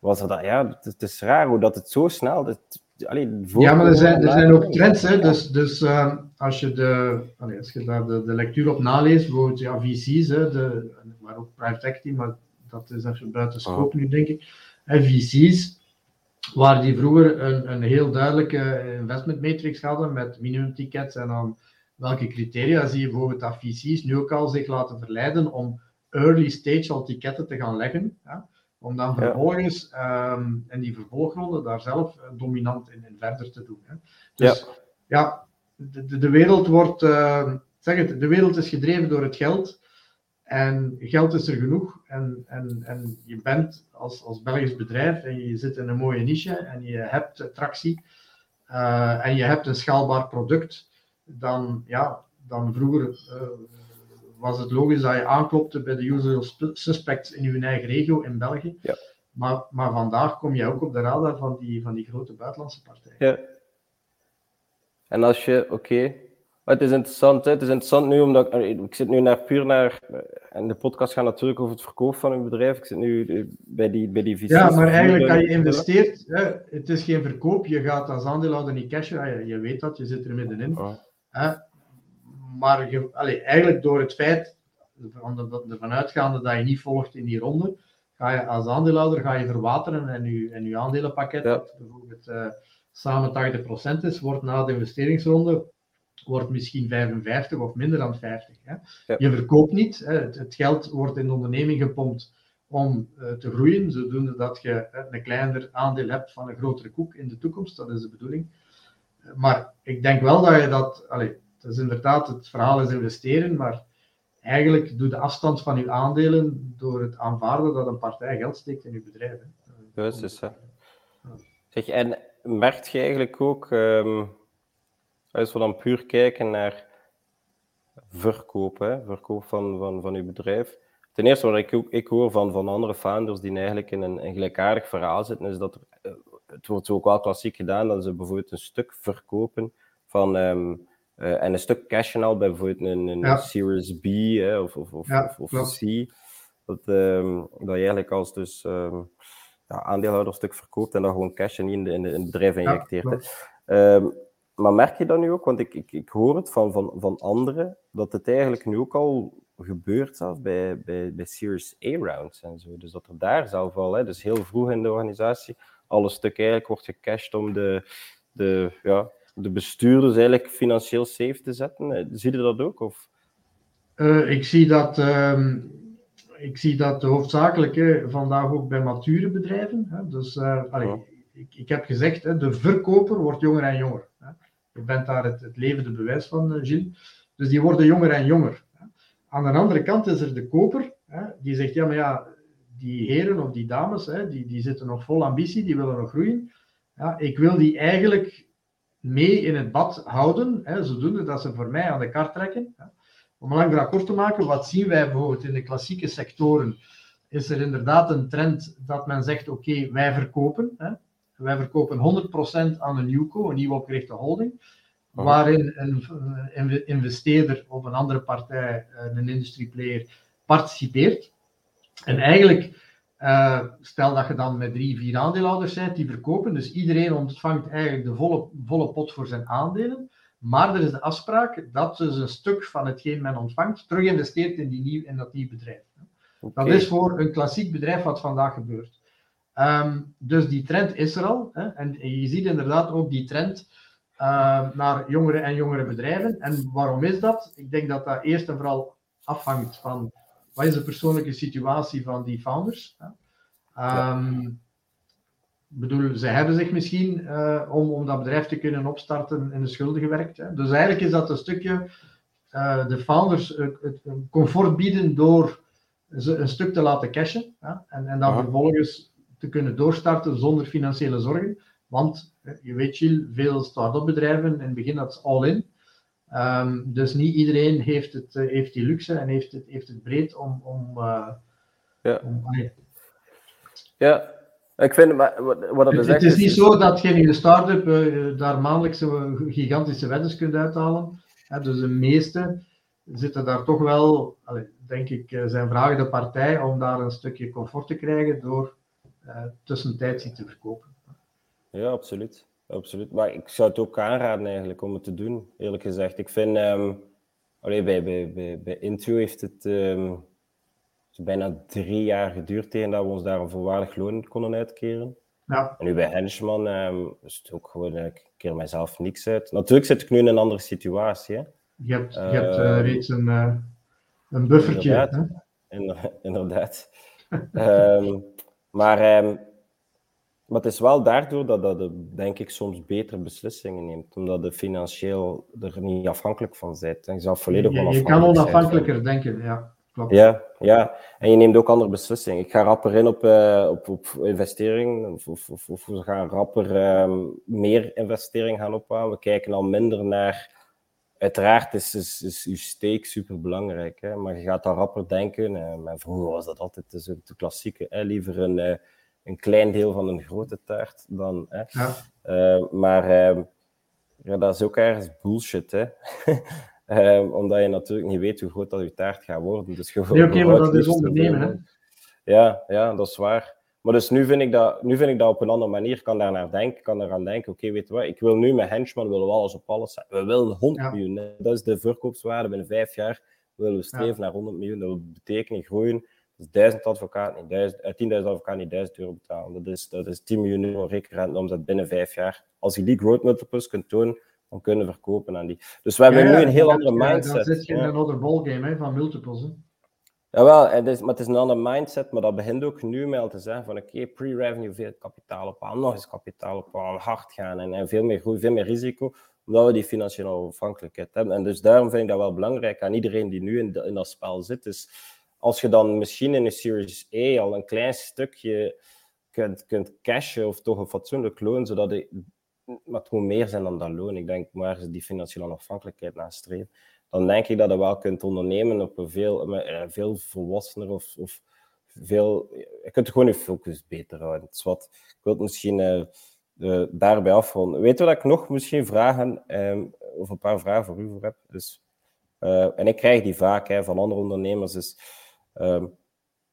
was dat, ja, het, is raar hoe dat het zo snel. Dat, allee, ja, maar er zijn, er zijn ook trends. Hè? Dus, dus uh, als je, de, allee, als je daar de, de lectuur op naleest, bijvoorbeeld ja, VC's, hè, de, maar ook private equity, maar dat is even buiten scope nu, denk ik. En VC's, waar die vroeger een, een heel duidelijke investment matrix hadden met minimum tickets en dan welke criteria zie je bijvoorbeeld dat VC's nu ook al zich laten verleiden om early stage al ticketten te gaan leggen. Ja? Om dan vervolgens ja. um, ehm, in die vervolgronde daar zelf eh, dominant in, in, verder te doen. Hè. Dus ja, de, de, wereld wordt, uh, zeg het, de wereld is gedreven door het geld. En geld is er genoeg. En, en, en je bent als, als Belgisch bedrijf en je zit in een mooie niche en je hebt tractie uh, en je hebt een schaalbaar product. Dan, ja, dan vroeger uh, was het logisch dat je aanklopte bij de usual suspects in je eigen regio in België. Ja. Maar, maar vandaag kom je ook op de radar van die, van die grote buitenlandse partijen. Ja. En als je, oké, het is interessant, hè? het is interessant nu omdat ik zit nu naar puur naar, en de podcast gaat natuurlijk over het verkoop van een bedrijf. Ik zit nu eh, bij die, bij die visie. Ja, maar eigenlijk kan je investeert, hè? het is geen verkoop, je gaat als aandeelhouder niet cashen, je, je weet dat, je zit er middenin. Oh maar je, allez, eigenlijk door het feit, ervan uitgaande dat je niet volgt in die ronde, ga je als aandeelhouder ga je verwateren en je, en je aandelenpakket, dat bijvoorbeeld uh, samen 80% is, wordt na de investeringsronde wordt misschien 55 of minder dan 50. Hè. Je verkoopt niet, hè. Het, het, geld wordt in de onderneming gepompt om uh, te groeien, zodoende dat je een kleiner aandeel hebt van een grotere koek in de toekomst, dat is de bedoeling. Maar ik denk wel dat je dat, allez, dus inderdaad, het verhaal is investeren, maar eigenlijk doe de afstand van uw aandelen door het aanvaarden dat een partij geld steekt in uw bedrijf. Juist is hè. Zeg, en merkt je eigenlijk ook, um, als we dan puur kijken naar verkoop, hè, verkoop van, van, van uw bedrijf. Ten eerste, wat ik, ook, ik hoor van, van andere founders die eigenlijk in een, een gelijkaardig verhaal zitten, is dat er, eh, het wordt zo ook wel klassiek gedaan, dat ze bijvoorbeeld een stuk verkopen van um, uh, en een stuk cash al bij bijvoorbeeld een, een Series B hè, of, of, of, ja, of, of C. Dat, um, dat je eigenlijk als dus, um, ja, aandeelhouder stuk verkoopt en dan gewoon cash in, de, in, de, in het bedrijf injecteert. Ja, maar merk je dat nu ook? Want ik, ik, ik hoor het van, van, van anderen dat het eigenlijk nu ook al gebeurt zelf bij, bij, bij Series A-rounds en zo. Dus dat er daar zelf al, hè, dus heel vroeg in de organisatie, alle stuk eigenlijk wordt gecashed om de, de, ja, de bestuurders eigenlijk financieel safe te zetten. Eh, zie je dat ook? Of? Uh, ik, zie dat, uh, ik zie dat hoofdzakelijk hè, vandaag ook bij mature bedrijven. Hè. Dus uh, allee, ik, ik, heb gezegd, hè, de verkoper wordt jonger en jonger. Je bent daar het, het levende bewijs van, Gilles. Dus die worden jonger en jonger. Aan de andere kant is er de koper, hè, die zegt, ja, maar ja, die heren of die dames, hè, die, die zitten nog vol ambitie, die willen nog groeien. Ja, ik wil die eigenlijk mee in het bad houden, hè, zodoende dat ze voor mij aan de kar trekken. Hè. Om lang verhaal kort te maken, wat zien wij bijvoorbeeld in de klassieke sectoren? Is er inderdaad een trend dat men zegt: oké, wij verkopen. Hè. Wij verkopen 100% aan een nieuwco, een nieuw opgerichte holding, waarin een investeerder of een andere partij, een industrieplayer, participeert. En eigenlijk uh, stel dat je dan met drie, vier aandeelhouders bent die verkopen, dus iedereen ontvangt eigenlijk de volle, volle pot voor zijn aandelen. Maar er is de afspraak dat dus een stuk van hetgeen men ontvangt terug investeert in, die nieuw, in dat nieuw bedrijf. Dat is voor een klassiek bedrijf wat vandaag gebeurt. Ehm, dus die trend is er al. Hè, en je ziet inderdaad ook die trend uh, naar jongere en jongere bedrijven. En waarom is dat? Ik denk dat dat eerst en vooral afhangt van wat is de persoonlijke situatie van die founders. Hè? Um, bedoel, ze hebben zich misschien uh, om, om dat bedrijf te kunnen opstarten in de schulden gewerkt. Hè. Dus eigenlijk is dat een stukje uh, de founders het, comfort bieden door ze een stuk te laten cashen hè, en, en dan vervolgens te kunnen doorstarten zonder financiële zorgen. Want je weet, Gilles, veel start-up bedrijven in het begin dat is all-in. Um, dus niet iedereen heeft, het, uh, heeft die luxe en heeft het, heeft het breed om. om, ja. Om, ja, ik vind, wat, wat dat het, het is niet zo dat je in de start-up uh, daar maandelijks gigantische weddens kunt uithalen. Dus de meeste zitten daar toch wel, denk ik, zijn vragen de partij om daar een stukje comfort te krijgen door uh, tussentijds iets te verkopen. Ja, absoluut. absoluut. Maar ik zou het ook aanraden eigenlijk om het te doen, eerlijk gezegd. Ik vind, um, allee, bij, bij, bij, bij Intro heeft het um, bijna drie jaar geduurd tegen dat we ons daar een volwaardig loon konden uitkeren. Ja. En nu bij Henchman um, is het ook gewoon, ik keer mijzelf niks uit. Natuurlijk zit ik nu in een andere situatie. Hè. Je hebt, je hebt uh, reeds een, uh, een buffertje. Inderdaad. Hè? (laughs) inderdaad. um, maar, um, maar het is wel daardoor dat, dat de, denk ik, soms betere beslissingen neemt. Omdat je financieel er niet afhankelijk van bent. En je, zelf volledig je, je kan onafhankelijker denken, ja. Klopt. Ja, ja, en je neemt ook andere beslissingen. Ik ga rapper in op, uh, op, op investering, of, of, of, of, we gaan rapper um, meer investering gaan ophalen. We kijken al minder naar. Uiteraard is, is, is uw steek super belangrijk, hè? maar je gaat dan rapper denken. Uh, vroeger was dat altijd de, de klassieke, hè? liever een, uh, een klein deel van een grote taart dan. Hè? Ja. maar ehm, ja, dat is ook ergens bullshit. Hè? Um, (laughs) omdat je natuurlijk niet weet hoe groot dat je taart gaat worden. Dus nee, oké, okay, maar dat is ondernemen, hè? Ja, ja, dat is waar. Maar dus nu vind ik dat, nu vind ik dat op een andere manier. Ik kan daar naar denken. Kan eraan denken, oké, okay, weet je wat, ik wil nu met Henchman, willen we alles op alles zetten. We willen 100 ja. miljoen. Dat is de verkoopswaarde. Binnen vijf jaar willen we streven ja. naar 100 miljoen. Dat betekent groeien. Dus 1000 advocaten, niet 10.000 advocaten niet 1000 euro betalen. Dat is, dat is 10 miljoen euro rekenrente omzet binnen vijf jaar. Als je die growth multiples kunt tonen, dan kunnen verkopen aan die. Dus we hebben ja, nu een heel andere mindset. Dan zit je in een andere ballgame hè, van multiples. Hè. Jawel, het is, maar het is een andere mindset, maar dat begint ook nu met te zeggen van oké, pre-revenue veel kapitaal ophalen, nog eens kapitaal ophalen, hard gaan en, veel meer groei, veel meer risico, omdat we die financiële afhankelijkheid hebben. En dus daarom vind ik dat wel belangrijk aan iedereen die nu in, in dat spel zit. Dus als je dan misschien in een Series A al een klein stukje kunt, kunt cashen of toch een fatsoenlijk loon, zodat je maar het meer zijn dan dat loon. Ik denk, maar die financiële onafhankelijkheid nastreven, dan denk ik dat je wel kunt ondernemen op een veel, eh, veel volwassener of, of veel... Je kunt gewoon je focus beter houden. Is wat, ik wil het misschien uh, uh, daarbij afronden. Weet je wat ik nog misschien vragen, um, of een paar vragen voor u voor heb? Dus, en ik krijg die vaak hè, van andere ondernemers, is um,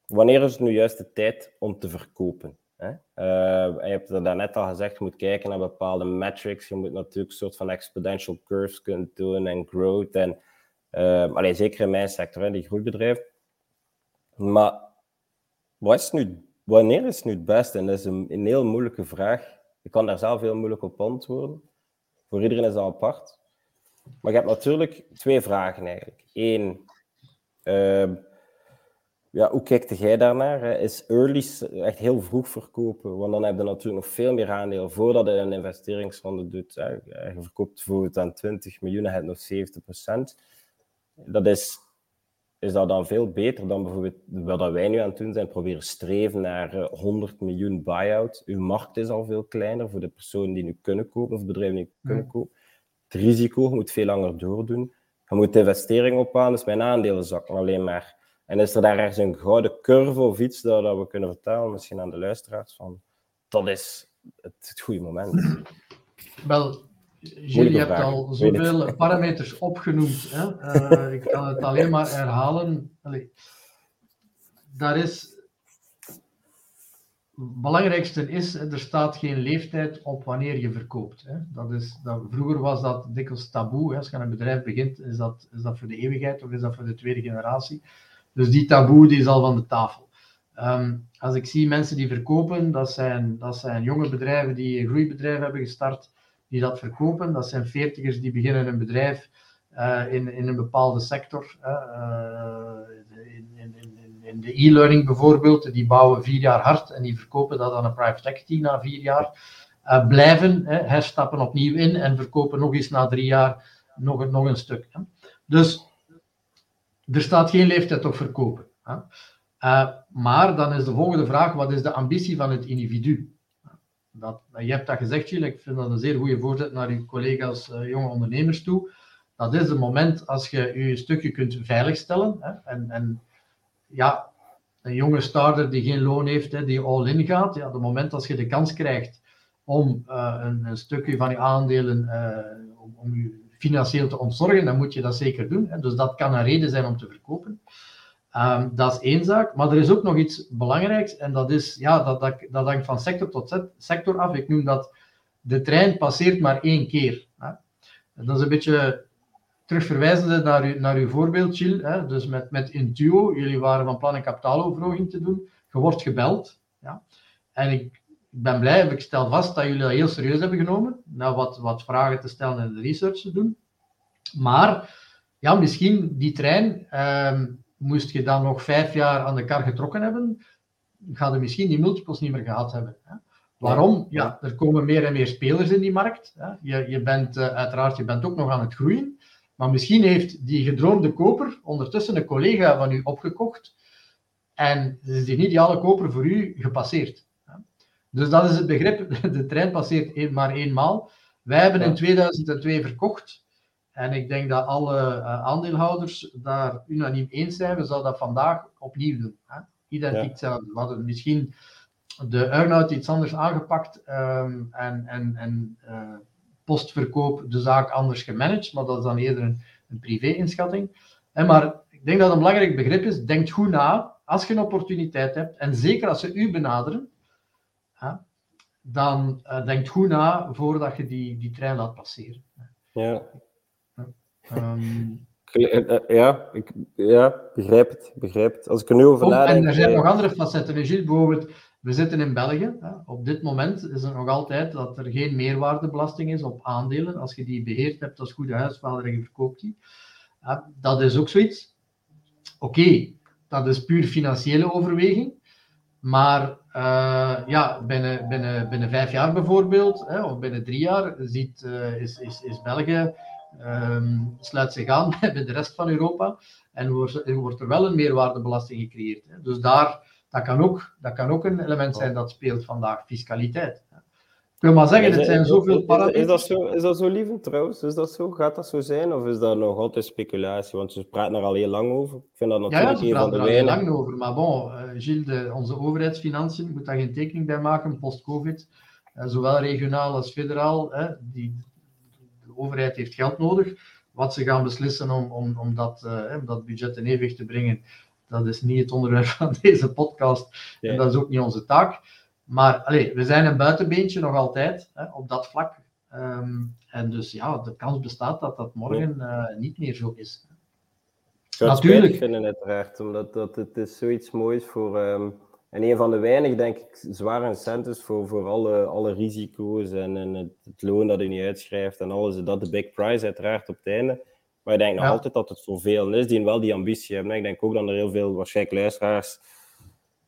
wanneer is het nu juist de tijd om te verkopen? En je hebt er daarnet al gezegd, je moet kijken naar bepaalde metrics. Je moet natuurlijk een soort van exponential curves kunnen doen en growth. En, uh, allee, zeker in mijn sector, hè, die groeibedrijf. Maar wat is nu, wanneer is nu het beste? En dat is een, heel moeilijke vraag. Ik kan daar zelf heel moeilijk op antwoorden. Voor iedereen is dat apart. Maar je hebt natuurlijk twee vragen eigenlijk. Eén, uh, ja, hoe kijkt jij daarnaar? Is early echt heel vroeg verkopen? Want dan heb je natuurlijk nog veel meer aandeel voordat je een investeringsronde doet. Je verkoopt bijvoorbeeld aan 20 miljoen en hebt nog 70 procent. Dat is, is dat dan veel beter dan bijvoorbeeld wat wij nu aan het doen zijn, proberen streven naar 100 miljoen buy-out. Uw markt is al veel kleiner voor de personen die nu kunnen kopen of bedrijven die kunnen kopen. Het risico moet veel langer doordoen. Je moet de investering ophalen, dus mijn aandelen zakken alleen maar. En is er daar ergens een gouden curve of iets dat, dat we kunnen vertellen, misschien aan de luisteraars, van dat is het, het goede moment? Wel, Gilles, je hebt al zoveel parameters opgenoemd. Hè? Uh, ik kan het alleen maar herhalen. Allee, daar is... belangrijkste is, er staat geen leeftijd op wanneer je verkoopt. Hè. Dat is, dat, vroeger was dat dikwijls taboe. Hè. Als je aan een bedrijf begint, is dat, is dat voor de eeuwigheid of is dat voor de tweede generatie? Dus die taboe die is al van de tafel. Ehm, als ik zie mensen die verkopen, dat zijn, dat zijn jonge bedrijven die een groeibedrijf hebben gestart, die dat verkopen. Dat zijn veertigers die beginnen een bedrijf uh, in, in een bepaalde sector. Uh, in, in, in, de e-learning bijvoorbeeld, die bouwen vier jaar hard en die verkopen dat aan een private equity na vier jaar. Uh, blijven, hè, herstappen opnieuw in en verkopen nog eens na drie jaar nog, nog een stuk. Hè. Dus er staat geen leeftijd op verkopen. Hè. Uh, maar dan is de volgende vraag: wat is de ambitie van het individu? Dat, je hebt dat gezegd, Gilles. Ik vind dat een zeer goede voorzet naar uw collega's, uh, jonge ondernemers toe. Dat is het moment als je je stukje kunt veiligstellen. Hè, en, en ja, een jonge starter die geen loon heeft, hè, die all-in gaat. Ja, het moment als je de kans krijgt om een, een, stukje van je aandelen om, om je financieel te ontzorgen, dan moet je dat zeker doen. Hè. Dus dat kan een reden zijn om te verkopen. Um, dat is één zaak. Maar er is ook nog iets belangrijks. En dat is, ja, dat, dat, dat hangt van sector tot sector af. Ik noem dat de trein passeert maar één keer. Hè. Dat is een beetje terugverwijzende naar, naar uw voorbeeld. Hè. Dus met, met Intuo, jullie waren van plan een kapitaaloverhoging te doen. Je wordt gebeld. Ja. En ik, ik ben blij, ik stel vast dat jullie dat heel serieus hebben genomen. Nou, wat, wat vragen te stellen en de research te doen. Maar, ja, misschien die trein... Um, moest je dan nog vijf jaar aan de kar getrokken hebben, ga je misschien die multiples niet meer gehad hebben. Hè? Waarom? Ja, er komen meer en meer spelers in die markt. Hè? Je, je bent uh, uiteraard je bent ook nog aan het groeien, maar misschien heeft die gedroomde koper ondertussen een collega van u opgekocht en is die ideale koper voor u gepasseerd. Dus dat is het begrip, (laughs) de trein passeert maar eenmaal. Wij hebben in 2002 verkocht en ik denk dat alle uh, aandeelhouders daar unaniem eens zijn. We zouden dat vandaag opnieuw doen. Hè? Identiek ja. hetzelfde. We hadden misschien de earn-out iets anders aangepakt um, en, en, en uh, postverkoop de zaak anders gemanaged, maar dat is dan eerder een, een privé-inschatting. Maar ik denk dat een belangrijk begrip is, denk goed na als je een opportuniteit hebt, en zeker als ze u benaderen, hè, dan uh, denk goed na voordat je die, die trein laat passeren. Ja, Um, ja, ik ja, begrijp het, begrijp het. Als ik er nu over nadenk... En er zijn nog andere facetten. Gilles, bijvoorbeeld, we zitten in België. Hè. Op dit moment is er nog altijd dat er geen meerwaardebelasting is op aandelen. Als je die beheerd hebt als goede huisvader en je verkoopt die. Ja, dat is ook zoiets. Oké, okay, dat is puur financiële overweging. Maar uh, ja, binnen, binnen, binnen vijf jaar bijvoorbeeld, hè, of binnen drie jaar, ziet, uh, is, is, is België um, sluit zich aan (laughs) bij de rest van Europa en wordt, wordt er wel een meerwaardebelasting gecreëerd. Hè. Dus daar, dat, kan ook, dat kan ook een element zijn dat speelt vandaag, fiscaliteit. Ik wil maar zeggen, het zijn zoveel parameters. Is, dat zo, is dat zo lief trouwens? Is dat zo? Gaat dat zo zijn? Of is dat nog altijd speculatie? Want ze praten er al heel lang over. Ik vind dat natuurlijk ja, ja, ze praten er al heel lang over. Maar bon, uh, Gilles, de, onze overheidsfinanciën, moet daar geen tekening bij maken, post-covid. Uh, zowel regionaal als federaal. Hè, die, overheid heeft geld nodig. Wat ze gaan beslissen om, om, om, dat, uh, om dat budget in evenwicht te brengen, dat is niet het onderwerp (laughs) van deze podcast. En dat is ook niet onze taak. Maar allez, we zijn een buitenbeentje nog altijd hè, op dat vlak. Um, en dus ja, de kans bestaat dat dat morgen uh, niet meer zo is. Ik zou het Natuurlijk. vinden, uiteraard, omdat dat, het is zoiets moois voor. Um en een van de weinig, denk ik, zware incentives voor, voor alle, alle risico's en, en het, het, loon dat je niet uitschrijft en alles. Dat de big prize uiteraard op het einde. Maar ik denk nog altijd dat het voor velen is die wel die ambitie hebben. Ik denk ook dat er heel veel waarschijnlijk luisteraars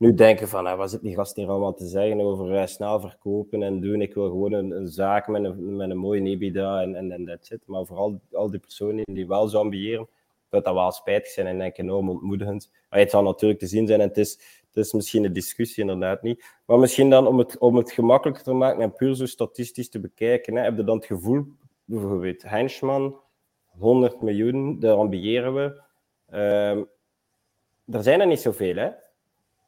nu denken van, ah, wat zit die gast hier allemaal te zeggen over uh, snel verkopen en doen. Ik wil gewoon een, een zaak met een, met een mooie EBITDA en, en, en that's it. Maar vooral al die personen die wel zo ambiëren, dat dat wel spijtig zijn en denk enorm ontmoedigend. Maar het zal natuurlijk te zien zijn en het is het is misschien een discussie inderdaad niet. Maar misschien dan om het, om het gemakkelijker te maken en puur zo statistisch te bekijken. Hè, heb je dan het gevoel, bijvoorbeeld Heinschman, 100 miljoen, daar ambiëren we. Uh, er zijn er niet zoveel, hè?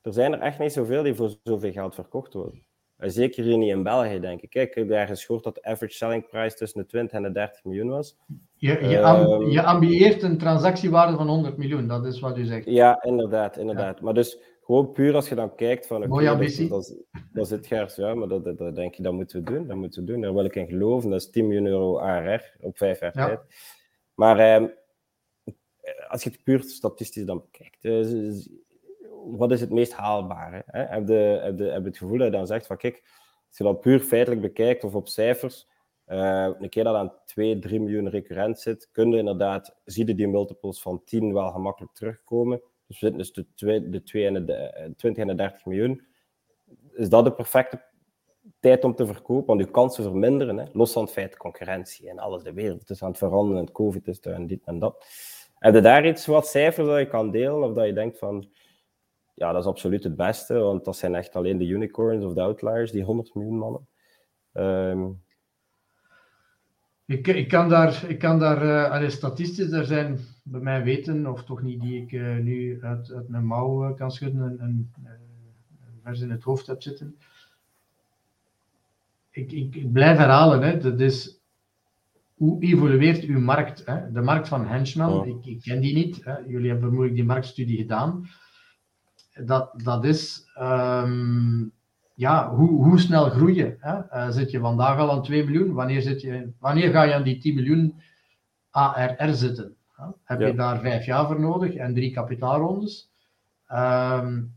Er zijn er echt niet zoveel die voor zoveel geld verkocht worden. Zeker hier niet in België, denk ik. Ik heb ergens gehoord dat de average selling price tussen de 20 en de 30 miljoen was. Je, je, amb je ambieert een transactiewaarde van 100 miljoen, dat is wat u zegt. Ja, inderdaad. inderdaad. Ja. Maar dus gewoon puur als je dan kijkt van... Mooie ambitie. Dat, zit gers, ja, maar dat, dat, denk je, dat moeten we doen. Dat moeten we doen, daar wil ik in geloven. Dat is 10 miljoen euro ARR op vijf jaar tijd. Maar ehm, als je het puur statistisch dan bekijkt, eh, wat is het meest haalbare? Hè? Heb, je, heb, het gevoel dat je dan zegt van, kijk, als je dat puur feitelijk bekijkt of op cijfers, uh, een keer dat aan 2, 3 miljoen recurrent zit, kun je inderdaad, zie je die multiples van 10 wel gemakkelijk terugkomen. Dus we zitten dus de, 2, de 2 en de 20 en de 30 miljoen. Is dat de perfecte tijd om te verkopen? Want je kansen verminderen, hè? los van het feit concurrentie en alles. De wereld is aan het veranderen en het COVID is er en dit en dat. Heb je daar iets wat cijfers dat je kan delen? Of dat je denkt van, ja, dat is absoluut het beste, want dat zijn echt alleen de unicorns of de outliers, die 100 miljoen mannen. Um, ik, ik kan daar, ik kan daar uh, statistisch, er zijn bij mij weten, of toch niet die ik uh, nu uit, uit mijn mouw uh, kan schudden en, vers in het hoofd heb zitten. Ik, ik, ik blijf herhalen, hè, dat is hoe evolueert uw markt? Hè? De markt van Henchman, oh. ik, ik, ken die niet. Hè? Jullie hebben vermoedelijk die marktstudie gedaan. Dat, dat is um, ja, hoe, hoe snel groeien. Hè? Uh, zit je vandaag al aan 2 miljoen? Wanneer, zit je, wanneer ga je aan die 10 miljoen ARR zitten? Hè? Heb ja. je daar vijf jaar voor nodig en drie kapitaalrondes? Um,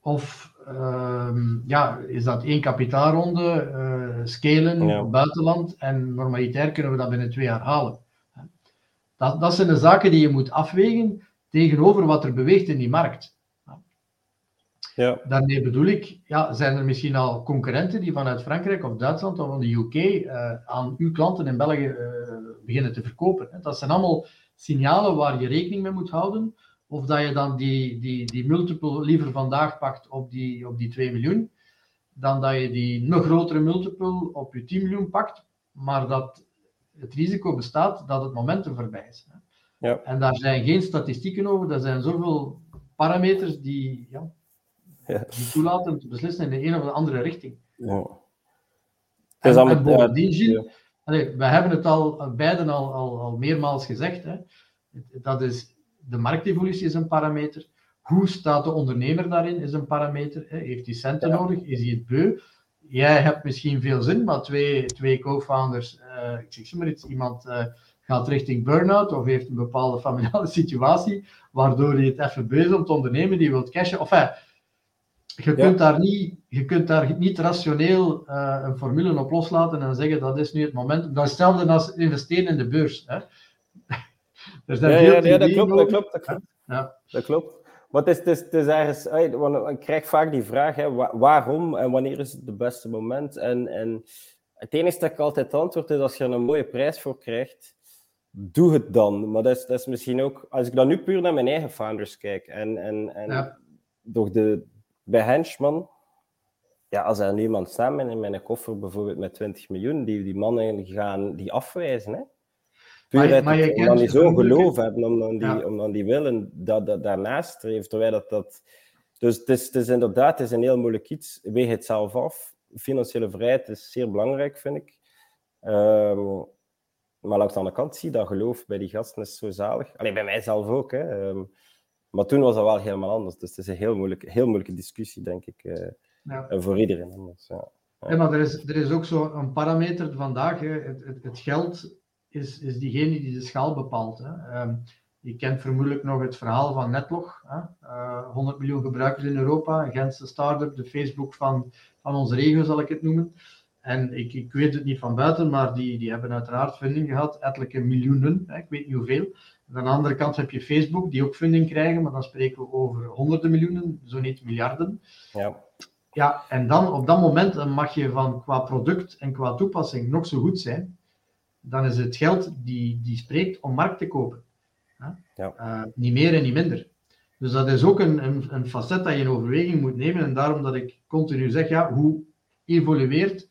of um, ja, is dat één kapitaalronde, uh, scalen ja. buitenland en normalitair kunnen we dat binnen twee jaar halen. Dat, dat zijn de zaken die je moet afwegen tegenover wat er beweegt in die markt. Ja. Daarmee bedoel ik, ja, zijn er misschien al concurrenten die vanuit Frankrijk of Duitsland of van de UK uh, aan uw klanten in België uh, beginnen te verkopen. Dat zijn allemaal signalen waar je rekening mee moet houden. Of dat je dan die, die, die multiple liever vandaag pakt op die, op die 2 miljoen, dan dat je die nog grotere multiple op je 10 miljoen pakt, maar dat het risico bestaat dat het momentum voorbij is. Ja. En daar zijn geen statistieken over, er zijn zoveel parameters die, ja, ja. die toelaten om te beslissen in de een of de andere richting. Ja. En, en bovendien, Gilles, we hebben het al beiden al, al, al meermaals gezegd, hè, dat is de marktevolutie is een parameter. Hoe staat de ondernemer daarin is een parameter. Heeft hij centen nodig? Is hij het beu? Jij hebt misschien veel zin, maar twee, twee co-founders, uh, ik zeg maar iets, iemand uh, gaat richting burn-out of heeft een bepaalde familiale (laughs) situatie, waardoor hij het even beu is om te ondernemen, die wil cashen. Enfin, je, kunt daar niet, je kunt daar niet rationeel uh, een formule op loslaten en zeggen dat is nu het moment. Dat is hetzelfde als investeren in de beurs. Hè? (laughs) Ja, ja, ja, dat klopt, dat klopt, dat klopt. Ja. Dat klopt. Maar het is, het is, het is ergens, ik krijg vaak die vraag, hè, waarom en wanneer is het het beste moment? En, en het enige dat ik altijd antwoord is, als je er een mooie prijs voor krijgt, doe het dan. Maar dat is, dat is misschien ook, als ik dan nu puur naar mijn eigen founders kijk, en, en, en ja. door de, bij Henchman, ja, als er nu iemand staat in mijn koffer bijvoorbeeld met 20 miljoen, die, die mannen gaan die afwijzen, hè? Puur maar, je, omdat die zo'n geloof hebben, omdat die, ja. omdat die willen dat, dat daarnaast streven, terwijl dat... dat dus het is, het is inderdaad het is een heel moeilijk iets. Weeg het zelf af. Financiële vrijheid is zeer belangrijk, vind ik. Um, maar langs de andere kant zie je dat geloof bij die gasten is zo zalig. Alleen bij mijzelf ook. Hè. Um, maar toen was dat wel helemaal anders. Dus het is een heel moeilijke, heel moeilijke discussie, denk ik. Uh, ja. Voor iedereen anders. Ja. Ja. maar er is, er is ook zo een parameter vandaag. Hè. Het, het, het, geld is, is diegene die de schaal bepaalt. Hè. Um, je kent vermoedelijk nog het verhaal van Netlog. Hè. Uh, 100 miljoen gebruikers in Europa, een Gentse start-up, de Facebook van, van onze regio zal ik het noemen. En ik, ik weet het niet van buiten, maar die, die hebben uiteraard funding gehad, ettelijke miljoenen, hè, ik weet niet hoeveel. Aan de andere kant heb je Facebook, die ook funding krijgen, maar dan spreken we over honderden miljoenen, zo niet miljarden. Ja. Ja, en dan op dat moment mag je van qua product en qua toepassing nog zo goed zijn, dan is het geld die, die spreekt om markt te kopen. Ja. Uh, niet meer en niet minder. Dus dat is ook een, een, een, facet dat je in overweging moet nemen. En daarom dat ik continu zeg, ja, hoe evolueert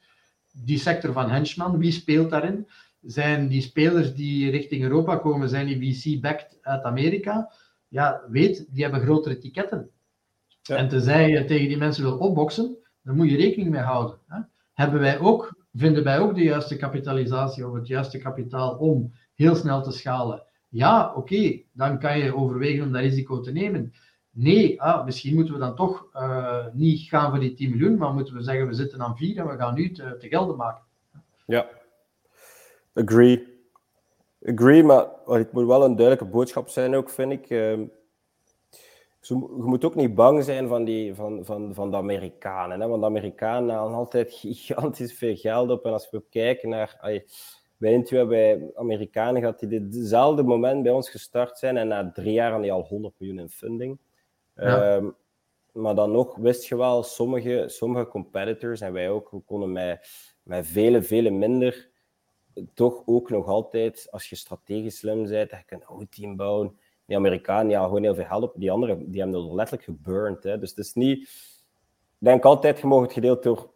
die sector van henchman? Wie speelt daarin? Zijn die spelers die richting Europa komen, zijn die VC-backed uit Amerika? Ja, weet, die hebben grotere etiketten. Ja. En tenzij je tegen die mensen wil opboksen, dan moet je rekening mee houden. Hè? Hebben wij ook Vinden wij ook de juiste kapitalisatie of het juiste kapitaal om heel snel te schalen? Ja, oké, dan kan je overwegen om dat risico te nemen. nee, ah, misschien moeten we dan toch uh, niet gaan voor die 10 miljoen, maar moeten we zeggen we zitten aan 4 en we gaan nu te, te gelden maken. Ja, agree. Agree, maar het moet wel een duidelijke boodschap zijn ook, vind ik. Uh, je moet ook niet bang zijn van, die, van, van, van de Amerikanen. Hè? Want de Amerikanen halen altijd (laughs) gigantisch veel geld op. En als we kijken naar... Ay, bij Intuï bij Amerikanen gehad die ditzelfde moment bij ons gestart zijn. En na drie jaar hadden die al 100 miljoen in funding. Ja. Um, maar dan nog wist je wel, sommige, sommige competitors en wij ook, we konden met, met vele, vele minder toch ook nog altijd, als je strategisch slim bent, dat je een goed team bouwen. Die Amerikanen, ja, gewoon heel veel help. Die anderen, die hebben er letterlijk geburnt. Hè. Dus het is niet... Ik denk altijd, je mag het gedeeld door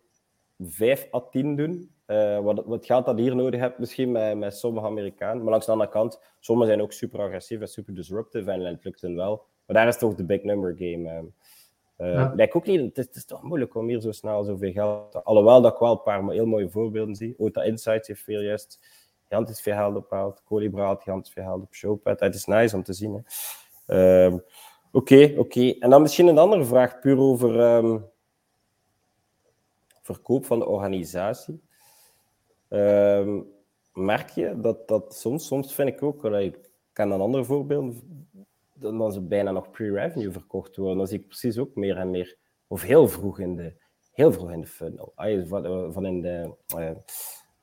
5 à 10 doen. Uh, wat, wat geld dat hier nodig hebt, misschien met, met sommige Amerikanen. Maar langs de andere kant, sommigen zijn ook super agressief en super disruptive en het lukt hen wel. Maar daar is toch de big number game. Uh, ja. Lijkt ook niet, het is, het is, toch moeilijk om hier zo snel zoveel geld. Alhoewel dat ik wel een paar heel mooie voorbeelden zie. Ota Insights heeft veel juist gigantisch veel geld opgehaald. Colibra had gigantisch veel geld op Showpad. Het is nice om te zien. Oké, oké. Okay, okay. En dan misschien een andere vraag, puur over um, verkoop van de organisatie. Um, merk je dat dat soms, soms vind ik ook, ik ken een ander voorbeeld, dan ze bijna nog pre-revenue verkocht worden. Dan zie ik precies ook meer en meer, of heel vroeg in de, heel vroeg in de funnel. Van, van in de, uh,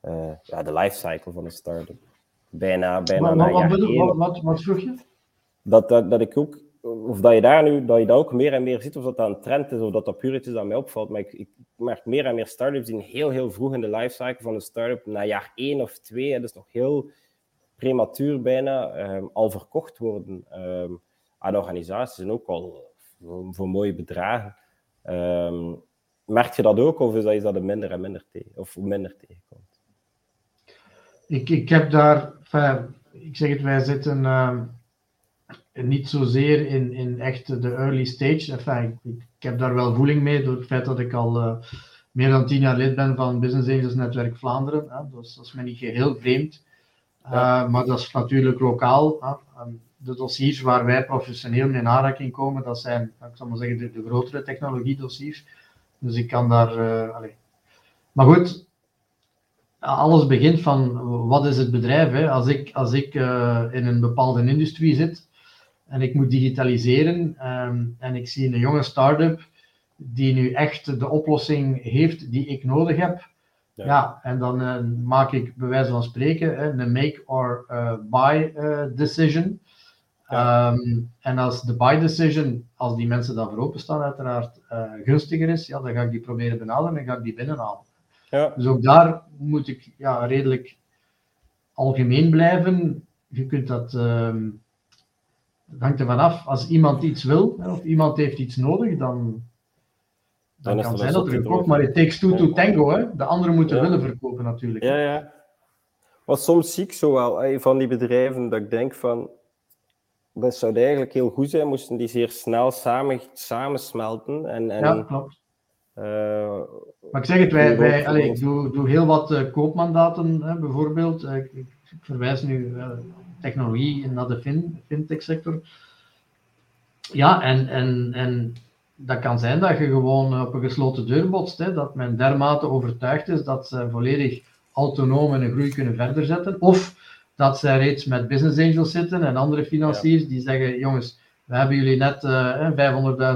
uh, ja, de lifecycle van een start-up. Bijna, bijna maar, wat, wat, wat, wat, vroeg je? Dat, dat, dat ik ook, of dat je daar nu, dat je dat ook meer en meer ziet, of dat dat een trend is, of dat dat puur iets is dat mij opvalt. Maar ik, ik merk meer en meer start-ups die heel, heel vroeg in de lifecycle van een start-up, na jaar één of twee, dat is nog heel prematuur bijna, um, al verkocht worden um, aan organisaties en ook al voor, mooie bedragen. Um, merk je dat ook, of is dat, is dat er minder en minder tegen, of minder tegenkomt? Ik, ik heb daar, ik zeg het, wij zitten niet zozeer in, in echt de early stage. Ik, ik, heb daar wel voeling mee door het feit dat ik al uh, meer dan tien jaar lid ben van Business Angels Netwerk Vlaanderen. Hè. Dus dat is me niet geheel vreemd. Ja. Maar dat is natuurlijk lokaal. De dossiers waar wij professioneel mee in aanraking komen, dat zijn, ik zal maar zeggen, de, de grotere technologiedossiers. Dus ik kan daar. Uh, maar goed, alles begint van wat is het bedrijf. Hè? Als ik, als ik uh, in een bepaalde industrie zit en ik moet digitaliseren um, en ik zie een jonge start-up die nu echt de oplossing heeft die ik nodig heb. Ja, ja en dan uh, maak ik bij wijze van spreken hè, een make or uh, buy decision. Ja. Um, en als de buy decision, als die mensen daarvoor openstaan, uiteraard gunstiger is, ja, dan ga ik die proberen benaderen en ga ik die binnenhalen. Ja. Dus ook daar moet ik ja, redelijk algemeen blijven. Je kunt dat. Uh, het hangt ervan af. Als iemand iets wil of iemand heeft iets nodig, dan, dan, dan kan zijn dat er verkoopt. Maar het takes two to tango. Hè? De anderen moeten willen verkopen natuurlijk. Ja, ja. Maar soms zie ik zo wel van die bedrijven dat ik denk van. Dat zou eigenlijk heel goed zijn, moesten die zeer snel samen, samensmelten. En, en ja, klopt. Uh, maar ik zeg het, wij, wij, allez, ik doe, doe heel wat uh, koopmandaten hè, bijvoorbeeld. Uh, ik, ik, verwijs nu technologie naar de fin, fintech sector. Ja, en, en, en dat kan zijn dat je gewoon op een gesloten deur botst. Hè, dat men dermate overtuigd is dat ze volledig autonoom een groei kunnen verder zetten. Of dat zij reeds met business angels zitten en andere financiers ja. die zeggen: jongens, we hebben jullie net